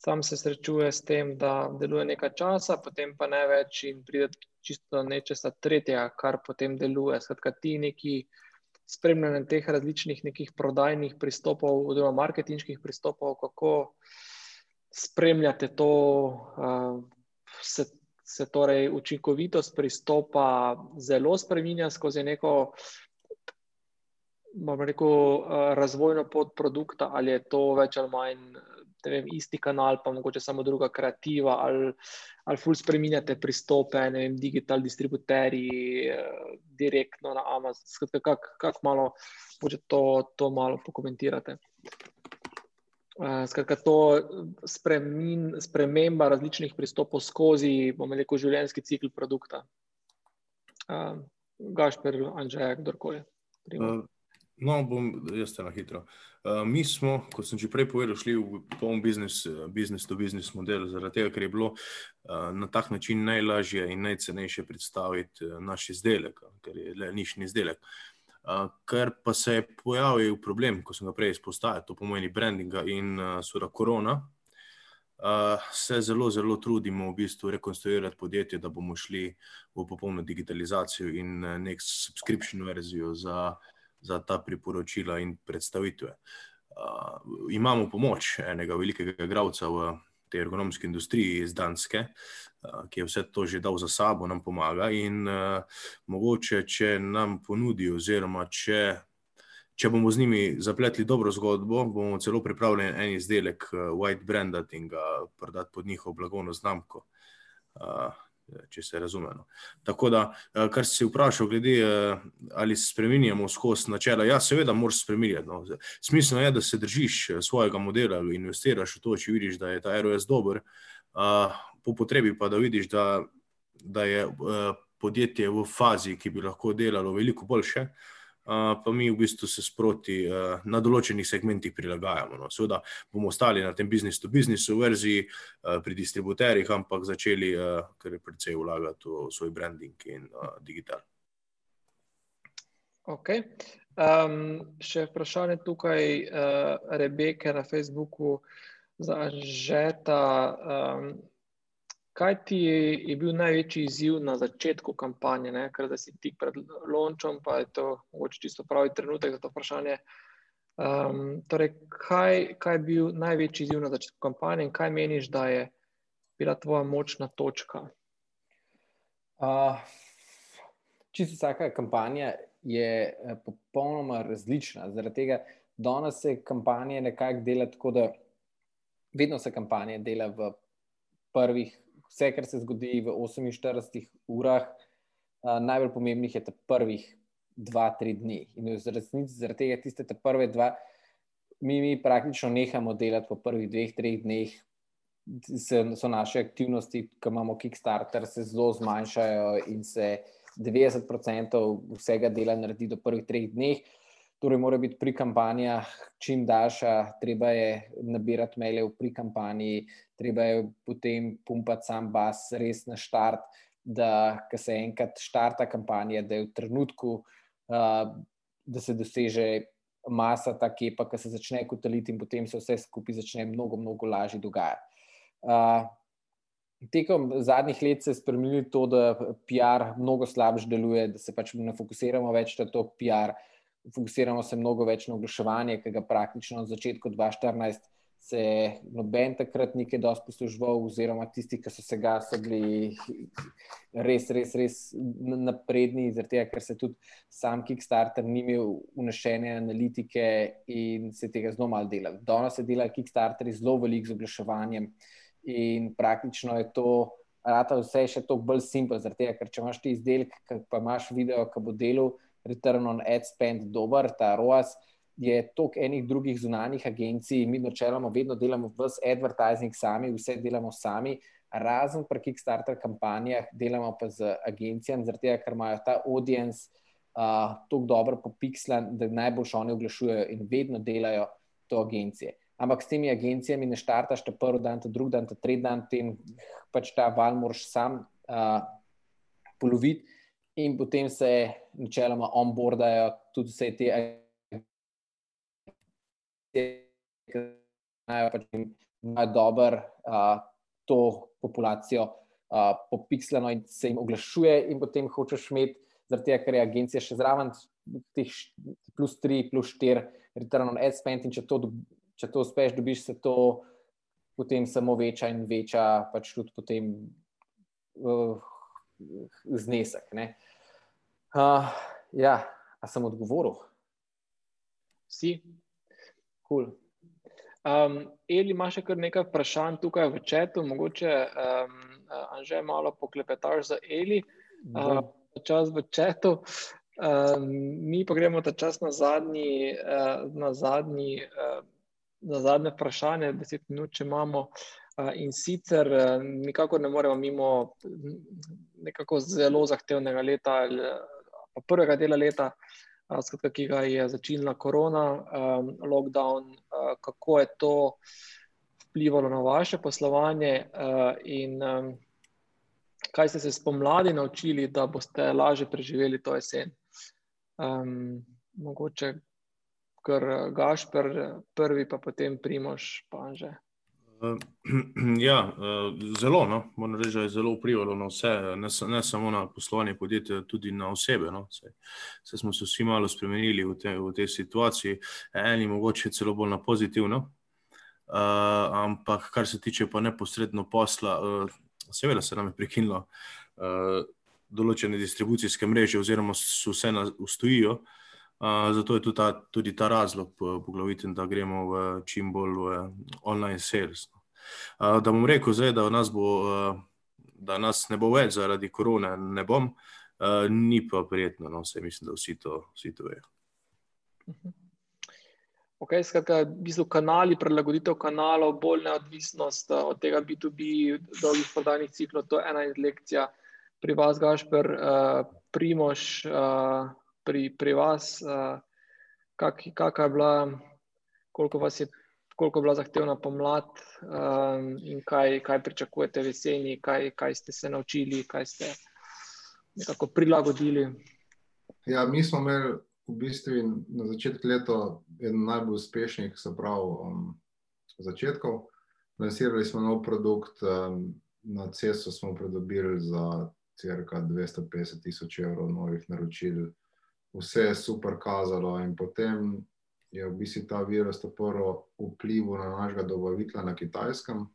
sam se srečuje s tem, da deluje nekaj časa, potem pa ne več in pride čisto nečesa tretjega, kar potem deluje. Skratka, ti neki spremljanje teh različnih nekih prodajnih pristopov, oziroma marketinških pristopov, kako spremljate to. Uh, se, se torej učinkovitost pristopa zelo spremenja skozi neko, rekel, eh, razvojno pot produkta, ali je to več ali manj vem, isti kanal, pa mogoče samo druga kreativa, ali, ali ful spremenjate pristope, ne vem, digital distributerji, eh, direktno na Amazon. Skratka, kako kak malo, če to, to malo pokomentirate. Eh, skratka, to spremin, sprememba različnih pristopov skozi, bomo rekel, življenjski cikl produkta. Uh, Gašper, Anžaj, kdorkoli. Uh, no, bom jaz te na hitro. Uh, mi smo, kot sem že prej povedal, šli v poln biznis, biznis to biznis model, zaradi tega, ker je bilo uh, na tak način najlažje in najcenejše predstaviti naš izdelek, ker je le nišni izdelek. Uh, Ker pa se je pojavil problem, ko sem ga prej izpostavil, to pomeni brandinga in seveda korona, se zelo, zelo trudimo v bistvu rekonstruirati podjetje, da bomo šli v popolno digitalizacijo in nek subscription verzijo za, za ta priporočila in predstavitve. Uh, imamo pomoč enega velikega igralca v tej ergonomski industriji iz Danske, ki je vse to že dal za sabo, nam pomaga. In uh, mogoče, če nam ponudijo, oziroma če, če bomo z njimi zapletli dobro zgodbo, bomo celo pripravljeni en izdelek uh, white branded in ga prodati pod njihovo blagovno znamko. Uh, Če se razume. No. Tako da, kar si vprašal, glede ali se spremenjamo skozi načela, ja, seveda, moraš spremenjati. No. Smiselno je, da se držiš svojega modela in investiraš v to, če vidiš, da je ta ROS dober po potrebi pa da vidiš, da, da je podjetje v fazi, ki bi lahko delalo veliko boljše, pa mi v bistvu se sproti na določenih segmentih prilagajamo. No. Seveda bomo ostali na tem business-to-business verziji pri distributerjih, ampak začeli kar je predvsej vlagati v svoj branding in digital. Okay. Um, še vprašanje tukaj, uh, Rebeke na Facebooku, za Žeta. Um, kaj ti je, je bil največji izziv na začetku kampanje, ne? ker da si tik pred lončom, pa je to mogoče čisto pravi trenutek za to vprašanje. Um, torej, kaj, kaj je bil največji izziv na začetku kampanje in kaj meniš, da je bila tvoja močna točka? Uh, čisto vsaka kampanja je eh, popolnoma različna. Zaradi tega danes se kampanje nekako dela tako, da vedno se kampanje dela v prvih, vse, kar se zgodi v 48 urah, uh, najbolj pomembnih je ta prvih dva, tri dni. In v resnici zaradi tega tiste prve dva, mi, mi praktično nehamo delati po prvih dveh, treh dneh. Se, so naše aktivnosti, ki imamo Kickstarter, se zelo zmanjšajo in se uh, 90% vsega dela naredi do prvih treh dneh. Torej, mora biti pri kampanjah čim daljša, treba je nabirati maile pri kampanji, treba je potem pumpati sam bas, res na štart, da se enkrat štarta kampanja, da je v trenutku, uh, da se doseže masa ta kepa, ki se začne kotaliti in potem se vse skupaj začne mnogo, mnogo lažje dogajati. Uh, Tekom zadnjih let se je spremenilo to, da PR mnogo slabše deluje, da se pač ne fokusiramo več na to PR, fokusiramo se mnogo več na oglaševanje, ki ga praktično na začetku 2014 se noben takrat nekaj dosti poslužval, oziroma tisti, ki so se ga, so bili res, res, res napredni, zaradi tega, ker se tudi sam Kickstarter ni imel unešene analitike in se tega zelo malo dela. Danes se dela Kickstarter zelo velik z oglaševanjem in praktično je to, rata vse še toliko bolj simpel, tega, ker če imaš ti izdelek, pa imaš video, ki bo delal, return on ad spend dober, ta ROAS, je toliko enih drugih zunanjih agencij, mi načeloma vedno delamo vse advertising sami, vse delamo sami, razen pri Kickstarter kampanjah, delamo pa z agencijami, tega, ker imajo ta audience uh, tako dobro popikslan, da najboljš oni oglašujejo in vedno delajo to agencije. Ampak s temi agencijami ne štartaš ta prvi dan, ta drugi dan, ta tretji dan, tem pač ta val moraš sam uh, poloviti in potem se načeloma onboardajo tudi vse te ki imajo pač dobro uh, to populacijo uh, popiksleno in se jim oglašuje in potem hočeš imeti, zaradi tega, ker je agencija še zraven teh plus 3, plus 4 return on ad spend in če to če to uspeš, dobiš se to potem samo večja in večja, pač tudi potem uh, znesek. Uh, ja, a sem odgovoril? Si. Cool. Um, Eli, imaš še kar nekaj vprašanj tukaj v četu, mogoče um, Anže malo poklepetaš za Eli. Uh, čas v četu. Um, mi pa gremo ta čas na zadnji, uh, na zadnji uh, za zadnje vprašanje, deset minut, če imamo. In sicer, nikako ne moremo mimo nekako zelo zahtevnega leta, pa prvega dela leta, skratka, ki ga je začela korona, lockdown, kako je to vplivalo na vaše poslovanje in kaj ste se spomladi naučili, da boste lažje preživeli to jesen. Mogoče kar Gašpr, prvi, pa potem Primoš, pa že. Uh, ja, uh, zelo, no. moram reči, da je zelo vplivalo na vse, ne, ne samo na poslovanje podjetja, tudi na osebe. No. Se, se smo se vsi malo spremenili v, te, v tej situaciji, eni mogoče celo bolj na pozitivno. Uh, ampak, kar se tiče pa neposredno posla, uh, seveda se nam je prekinilo uh, določene distribucijske mreže, oziroma so vse na ustojijo. Uh, zato je tudi ta, tudi ta razlog, poglaviten, da gremo v čim bolj v online sales. No. Uh, da bom rekel, zdaj, da, nas bo, uh, da nas ne bo več zaradi korone, ne bom, uh, ni pa prijetno, no, vse mislim, da vsi to, vsi to vejo. Ok, skratka, v bistvu kanali, prilagoditev kanalov, bolj neodvisnost od tega B2B, dolgih prodajnih ciklov, to je ena iz lekcij pri vas, Gašper, uh, Primož. Uh, pri, pri vas, uh, kak, kakšna je bila, koliko vas je. Koliko je bila zahtevna pomlad, um, in kaj, kaj pričakujete v jeseni, kaj, kaj ste se naučili, kaj ste nekako prilagodili? Ja, mi smo imeli v bistvu na začetku leta en najbolj uspešnih, se pravi, um, začetkov. Lansirali smo nov produkt, um, na CES-u smo pridobili za crka 250 tisoč evrov novih naročil. Vse je super kazalo, in potem je v bistvu ta virus prvo vplival na našega dobavitelja na kitajskem.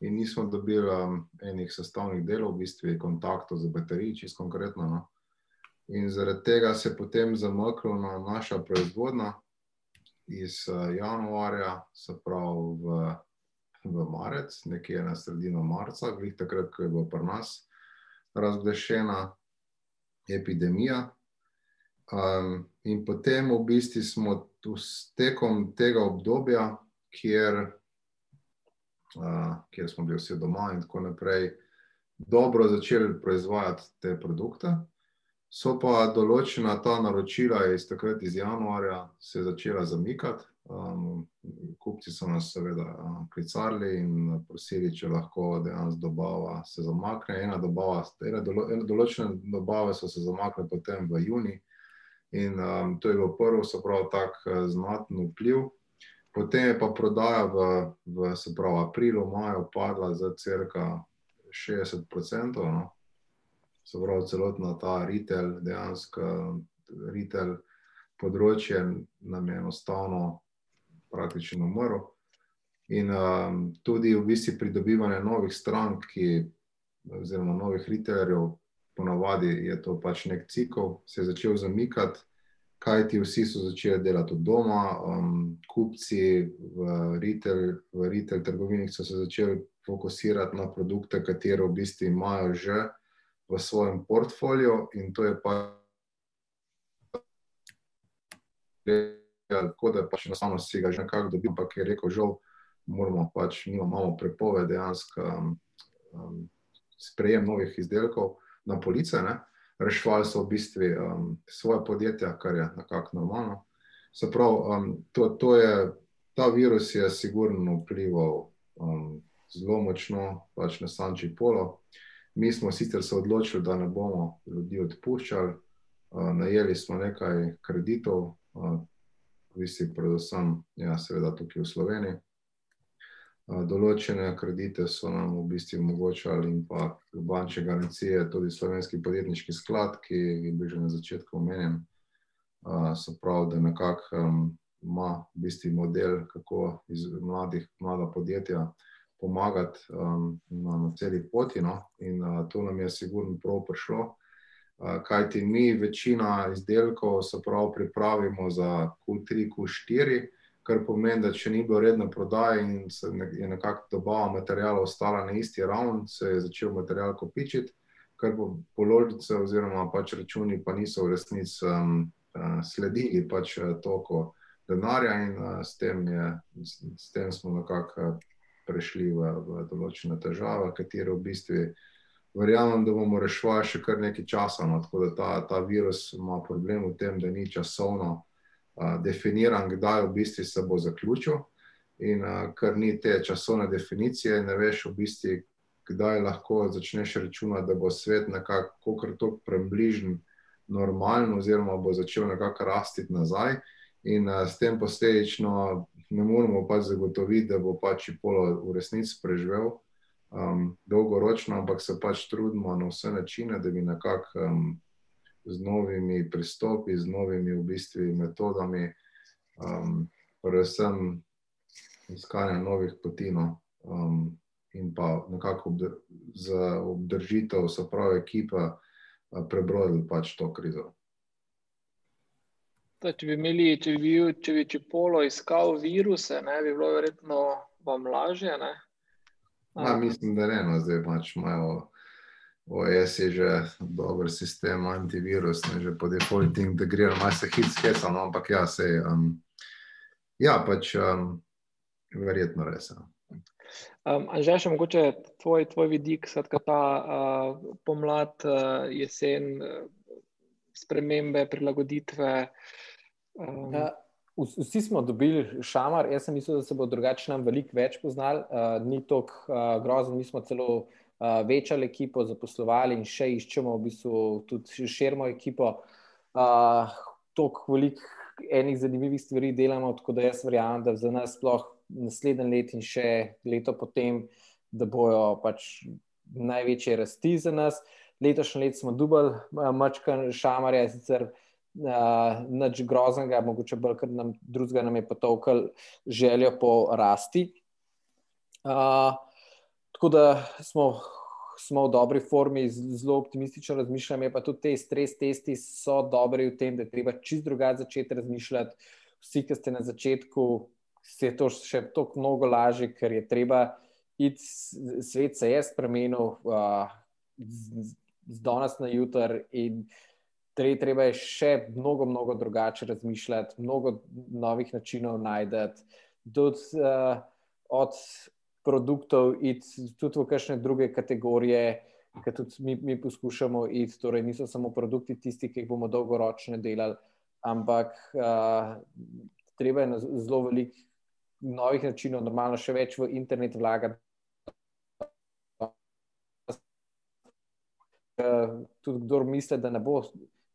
In nismo dobili um, enih sestavnih delov, v bistvu kontaktov z bateriji, čisto konkretno. No. In zaradi tega se je potem zamaknila naša proizvodnja iz uh, januarja, se pravi v, v marec, nekje na sredino marca, glih takrat, ko je bilo pri nas razglašena epidemija. Um, in potem v bistvu smo tekom tega obdobja, kjer, uh, kjer smo bili vsi doma in tako naprej, dobro začeli proizvajati te produkte. So pa določena ta naročila iz takrat, iz januarja, se začela zamikati. Um, kupci so nas, seveda, klicali in prosili, če lahko dejansko dobava se zamakne. Ena dobava, ena dolo, ena določene dobave so se zamaknile potem v juni, in um, to je bilo prvo, se pravi, tako znaten vpliv. Potem je pa prodaja v, v se pravi, aprilu, maju padla za crka 60%. No? se pravi, celotna ta retail, dejansko retail področje nam je enostavno praktično umrl. In um, tudi v bistvu pridobivanje novih strank, ki, oziroma novih retailerjev, ponavadi je to pač nek cikl, se je začel zamikati, kajti vsi so začeli delati od doma, um, kupci v retail, v retail trgovinih so se začeli fokusirati na produkte, katero v bistvu imajo že v svojem portfoliju, in to je pa tako, da je pač enostavno si ga že nekako dobil, ampak je rekel, žal, moramo pač, imamo prepoved dejansko um, um, sprejem novih izdelkov na police, ne? rešvali so v bistvu um, svoje podjetja, kar je nekako normalno. Se pravi, um, to, to je, ta virus je sigurno vplival um, zelo močno pač na Sanči Polo. Mi smo sicer se odločili, da ne bomo ljudi odpuščali, najeli smo nekaj kreditov, visi predvsem, ja, seveda tukaj v Sloveniji. Določene kredite so nam v bistvu omogočali in pa bančne garancije, tudi slovenski podjetniški sklad, ki je bil že na začetku omenjen. Se pravi, da nekako ima v bistvu model, kako iz mladih, mlada podjetja pomagati na, celi poti. No? In uh, to nam je sigurno prav prišlo. Kaj ti mi, večina izdelkov, se pravi, pripravimo za Q3, Q4, kar pomeni, da če ni bilo redno prodaje in se je nekako dobava materijala ostala na isti ravni, se je začel material kopičiti, kar po položnice oziroma pač računi pa niso v resnici um, uh, sledili pač uh, toliko denarja in uh, s, tem je, s, s tem smo nekako. Uh, prešli v, v določene težave, katere v bistvu verjamem, da bomo rešili še kar nekaj časa. No, tako da ta, ta virus ima problem v tem, da ni časovno uh, definiran, kdaj v bistvu se bo zaključil. In ker ni te časovne definicije, ne veš v bistvu, kdaj lahko začneš računati, da bo svet nekako tako prebližen. Normalno, oziroma bo začel nekako rasti nazaj, in uh, s tem posledično ne moremo pač zagotoviti, da bo pač polo v resnici preživel um, dolgoročno, ampak se pač trudimo na vse načine, da bi nekako um, z novimi pristopi, z novimi v bistvu metodami, um, predvsem iskanje novih potino um, in pa nekako obdr za obdržitev, se pravi, ekipa, uh, prebrodili pač to krizo. Da, če bi imeli, če bi bil, če bi če polo iskal viruse, ne bi bilo verjetno vam lažje. Ja, mislim, da ne, no, zdaj pač imajo OS je že dober sistem, antivirus, ne, že po defaultu integriran, malo se hit skesa, no, ampak ja, se um, ja, pač um, verjetno res. Ja. Um, Anže, še mogoče tvoj, tvoj vidik, skratka ta uh, pomlad, uh, jesen. Uh, spremembe, prilagoditve. Um. Ja, vsi smo dobili šamar, jaz sem mislil, da se bo drugače nam veliko več poznal, uh, ni tako uh, grozen, mi smo celo uh, večali ekipo, zaposlovali in še iščemo v bistvu tudi širmo ekipo. Uh, Tok velik enih zanimivih stvari delamo, tako da jaz verjamem, da za nas sploh naslednji let in še leto potem, da bojo pač največje rasti za nas. Letošnje leto smo dubali, mačkan šamarja, sicer uh, nič groznega, mogoče bolj, ker nam drugega nam je potovkal željo po rasti. Uh, tako da smo smo v dobri formi, zelo optimistično razmišljam. Je pa tudi te stres testi so dobri v tem, da je treba čist drugače začeti razmišljati. Vsi, ki ste na začetku, se je to še toliko mnogo lažje, ker je treba iti, svet se je spremenil uh, z, z danes na jutr in treba je še mnogo, mnogo drugače razmišljati, mnogo novih načinov najdete. Tudi uh, od produktov, tudi v kakšne druge kategorije, ki tudi mi, mi poskušamo iti. Torej, niso samo produkti tisti, ki jih bomo dolgoročno delali, ampak uh, treba je na zelo velik novih načinov, normalno še več v internet vlagati. Tudi kdo misli, da ne bo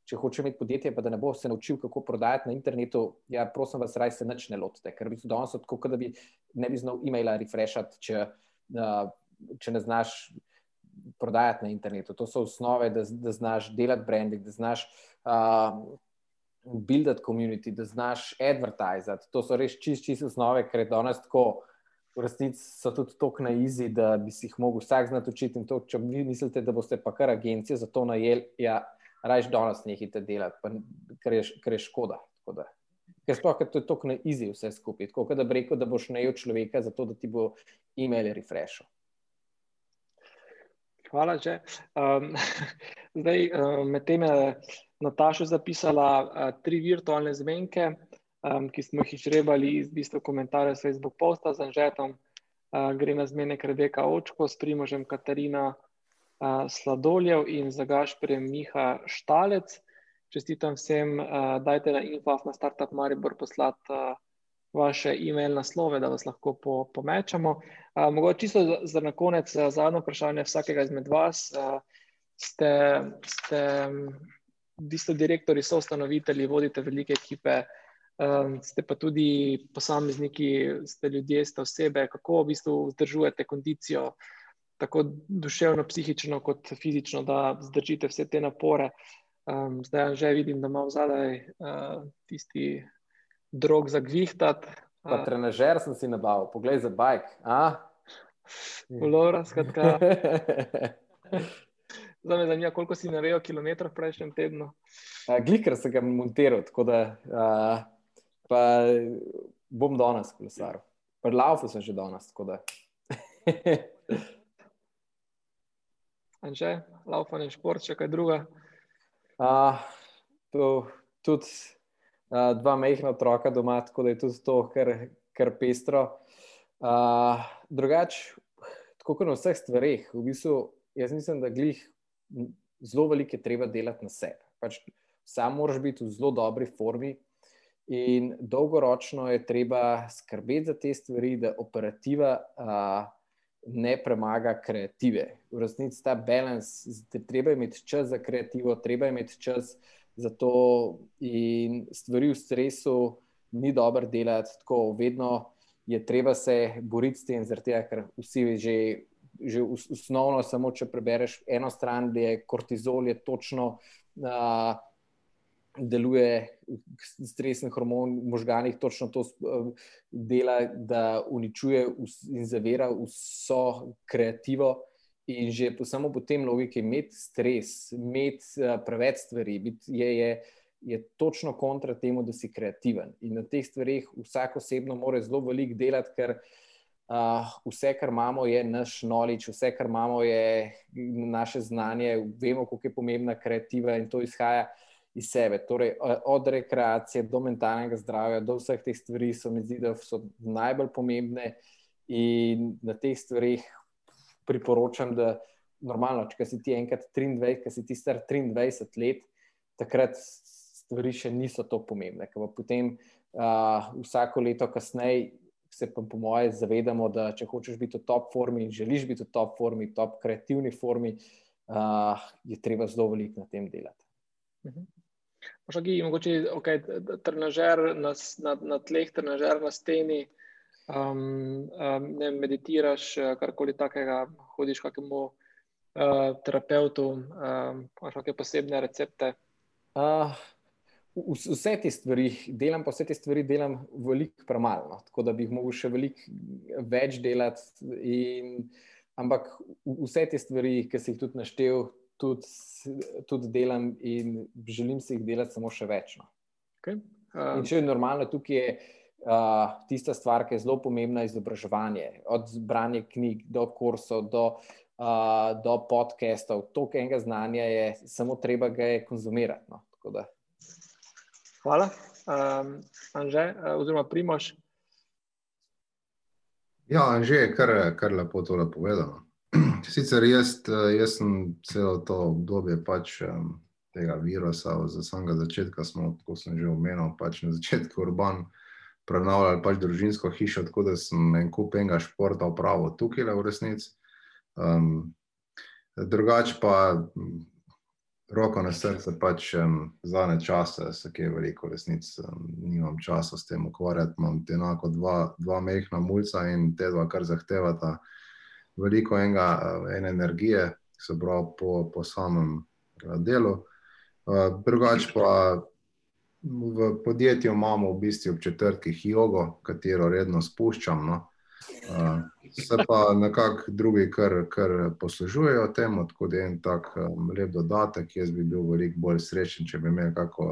če hoče imeti podjetje, pa da ne bo se naučil, kako prodajati na internetu, ja, prosim vas, raj se nič ne lotite, ker bi se danes tako, da bi ne bi znal e-maila refreshati, če, uh, če ne znaš prodajati na internetu. To so osnove, da, da znaš delati branding, da znaš uh, buildati community, da znaš advertizati. To so res čist, čist osnove, ker je danes tako. V resnici so tudi tako na izi, da bi si jih lahko vsak znal učiti. In to, če vi mislite, da boste pa kar agencije za to najeli, ja, raje danes nehite delati, pa, ker, je, ker je škoda. Ker sploh je to tako na izi vse skupaj. Tako da bi rekel, da boš najel človeka za to, da ti bo e-mail refreshal. Hvala, že. Um, zdaj, um, med tem je Nataša zapisala uh, tri virtualne zmenke, um, ki smo jih išrebali iz bistva komentarja Facebook posta z Anžetom. Uh, gre na zmenek Rebeka Očko s Primožem Katarina Sladoljev in za Gašprem Miha Štalec. Čestitam vsem, dajte na info na Startup Maribor poslati vaše e-mail naslove, da vas lahko po, pomečamo. Mogoče čisto za, za na konec zadnje vprašanje vsakega izmed vas. Ste, ste v bistvu direktori, so ustanovitelji, vodite velike ekipe, ste pa tudi posamezniki, ste ljudje, ste osebe, kako v bistvu vzdržujete kondicijo tako duševno, psihično, kot fizično, da zdržite vse te napore. Um, zdaj že vidim, da ima zadaj uh, tisti drog za gvihtat. Pa uh, trenažer sem si nabavil, poglej za bajk. Ulora, skratka. Zdaj me zanima, koliko si naredil kilometrov v prejšnjem tednu. Gliker sem ga montiral, tako da uh, bom danes kolesaril. Prlaufu sem že danes, tako da. Anže, laufanje, šport, še kaj druga? Uh, tudi uh, dva mehna otroka doma, tako da je tudi to kar, kar pestro. Uh, drugač, tako kot na vseh stvareh, v bistvu, jaz mislim, da glih zelo veliko je treba delati na sebi. Pač, sam moraš biti v zelo dobri formi. In dolgoročno je treba skrbeti za te stvari, da operativa uh, ne premaga kreative. V resnici ta balans, treba imeti čas za kreativo, treba imeti čas za to, in stvari v stresu ni dobro delati. Tako vedno je treba se boriti s tem, tega, ker vsi že. Že osnovno, samo če prebereš eno stran, da je kortizol, je točno uh, deluje stresni hormon v možganjih, točno to eh, dela, da uničuje in zavira vso kreativo. In že po samo po tem logiki, imeti stres, imeti uh, preveč stvari, biti, je, je, je točno kontra temu, da si kreativen. In na teh stvarih vsak osebno mora zelo veliko delati, ker uh, vse, kar imamo, je naš knowledge, vse, kar imamo, je naše znanje, vemo, kako je pomembna kreativa in to izhaja iz sebe. Torej, od rekreacije do mentalnega zdravja, do vseh teh stvari, so mi zdi, da so najbolj pomembne. In na teh stvarih priporočam, da normalno, če si ti enkrat 23, ki si ti star 23 let, takrat stvari še niso tako pomembne. Potem uh, vsako leto kasneje se pa, po moje, zavedamo, da če hočeš biti v top formi in želiš biti v top formi, top kreativni formi, uh, je treba zelo veliko na tem delati. Mhm. Možgi, mogoče okay, trenažer na, na, na tleh, trenažer na steni, um, um, ne meditiraš, karkoli takega, hodiš kakemu uh, terapeutu, um, imaš kakšne posebne recepte. Uh, vse te stvari delam, pa vse te stvari delam veliko premalo, no. tako da bi jih mogel še veliko več delati. In, ampak vse te stvari, ki si jih tudi naštel, tudi, tudi delam in želim si jih delati samo še več. No. Okay. Uh, in če je normalno, tukaj je. Uh, tista stvar, ki je zelo pomembna, je izobraževanje. Od branja knjig do kursov, do, uh, do podcastov. To, kar enega znanja je, samo treba ga je konzumirati. No. Hvala. Um, Anže, uh, oziroma Primoš. Ja, Anže je kar, kar lepo to povedal. Sicer jaz, jaz sem celo to obdobje pač, um, tega virusa, od samega začetka, smo, kot sem že omenil, pač na začetku urban prenavljali pač družinsko hišo, tako da sem en kup enega športa upravil tukaj v resnici. Um, drugače pa roko na srce, pač um, zadnje čase, se kje veliko resnic, um, nimam časa s tem ukvarjati. Imam enako dva, dva mehna mulca in te dva, kar zahtevata veliko enega, ene energije, se pravi po, po samem uh, delu. Uh, drugač pa v podjetju imamo v bistvu ob četrtkih jogo, katero redno spuščam. No? Se pa nekako drugi, kar, kar poslužujejo temu, tako da je en tak lep dodatek. Jaz bi bil veliko bolj srečen, če bi imel kako,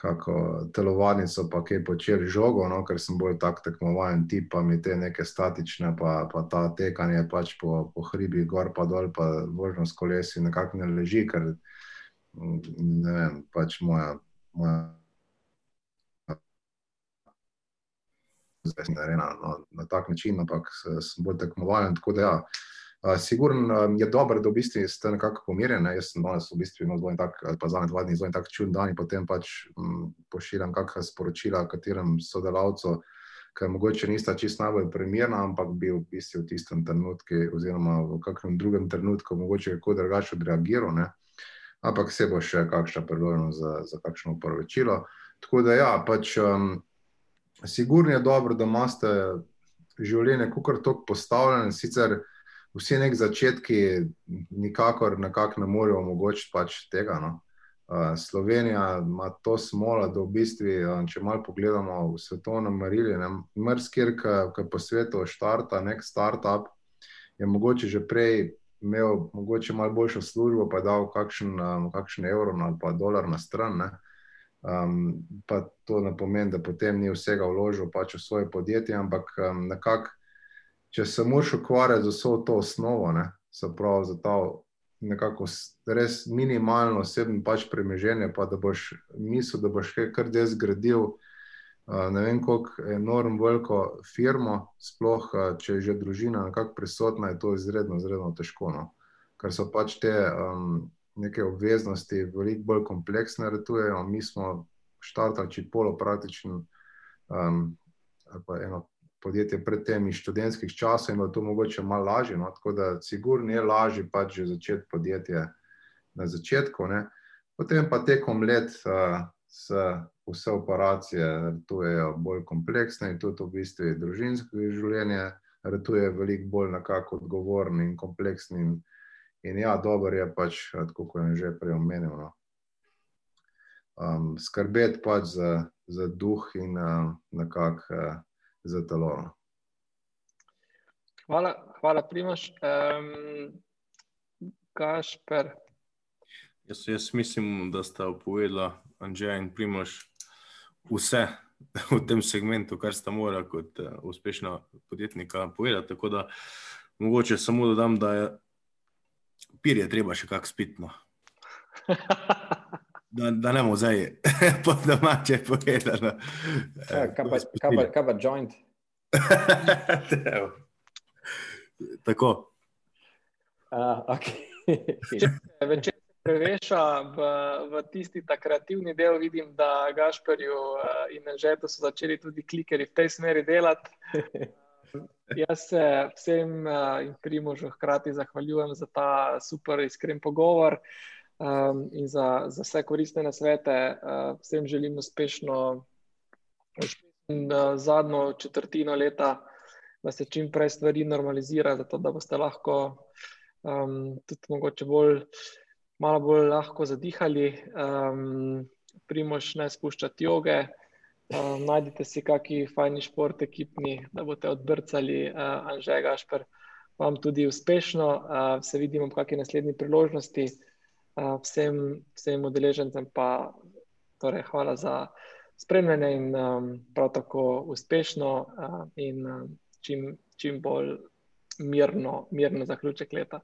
kako telovadnico, pa kaj počeli žogo, no, ker sem bolj tak tekmovalen tip, pa mi te neke statične, pa, pa ta tekanje pač po, po hribi, gor pa dol, pa vožnjo s kolesi nekako ne leži, ker ne vem, pač moja. moja zdaj ne na, na, na tak način, ampak sem bolj tekmovalen. Tako da, ja, sigurno je dobro, da v bistvu ste nekako pomirjeni. Ne? Jaz sem danes v bistvu imel tak, pa za dva dni zelo tak čuden dan in potem pač m, pošiljam kakšna sporočila katerem sodelavcu, ki mogoče nista čist najbolj primerna, ampak bi v bistvu v tistem trenutku oziroma v kakšnem drugem trenutku mogoče kako drugače odreagiral. Ne? Ampak se bo še kakšna priložnost za, za kakšno poročilo. Tako da, ja, pač um, Sigurno je dobro, da imate življenje, kako je to postavljeno. Sicer vsi neki začetki, nikakor ne morejo omogočiti pač tega. No. Uh, Slovenija ima to smolo, da v bistvu, če malo pogledamo v svetovnem merili, mrzkir, ki po svetu štarta nek startup, je mogoče že prej imel mogoče malo boljšo službo, pa je dal kakšen, um, kakšen evro ali pa dolar na stran. Ne. Um, pa to ne pomeni, da potem ni vsega vložil pač v svoje podjetje, ampak um, nekako, če se moraš ukvarjati z vso to osnovo, ne, se pravi za ta nekako res minimalno osebno pač premeženje, pa da boš mislil, da boš kar des zgradil, ne vem koliko enorm veliko firmo, sploh če je že družina nekako prisotna, je to izredno, izredno težko. No. Ker so pač te um, neke obveznosti, veliko bolj kompleksne, retujejo. Mi smo štartali čipolo praktično, um, pa eno podjetje pred tem iz študentskih časov in je to mogoče malo lažje. No? Tako da, sigurno je lažje pač že začeti podjetje na začetku. Ne? Potem pa tekom let uh, se vse operacije retujejo bolj kompleksne in tudi v bistvu družinsko življenje. Retuje veliko bolj nekako odgovoren in kompleksen in In ja, dobro je pač, kot je že prej omenil, no. um, skrbeti pač za, za duh in uh, nekako uh, za telo. No. Hvala, hvala Primoš. Um, Kašper. Jaz, jaz mislim, da sta povedala Anžela in Primoš vse v tem segmentu, kar sta morala kot uh, uspešna podjetnika povedati. Tako da mogoče samo dodam, da je pir je treba še kako spitno. Da, da ne bomo zdaj po domače povedali. Ja, kaj pa joint? Tako. Uh, okay. Večer preveša v, v tisti ta kreativni del, vidim, da Gašperju in Žetu so začeli tudi klikeri v tej smeri delati. Jaz se vsem in Primožu hkrati zahvaljujem za ta super iskren pogovor um, in za, za vse koristne nasvete. Uh, vsem želim uspešno, uspešno zadnjo četrtino leta, da se čim prej stvari normalizirajo, zato da boste lahko um, tudi mogoče bolj, malo bolj lahko zadihali. Um, Primož ne spuščati joge. Uh, najdite si kakšni fajni šport, ekipni, da boste odbrcali, uh, Anže Gašper. Vam tudi uspešno, uh, se vidimo v kakšni naslednji priložnosti vsem, vsem udeležencem pa torej, hvala za spremljanje in um, prav tako uspešno uh, in um, čim, čim bolj mirno, mirno zaključek leta.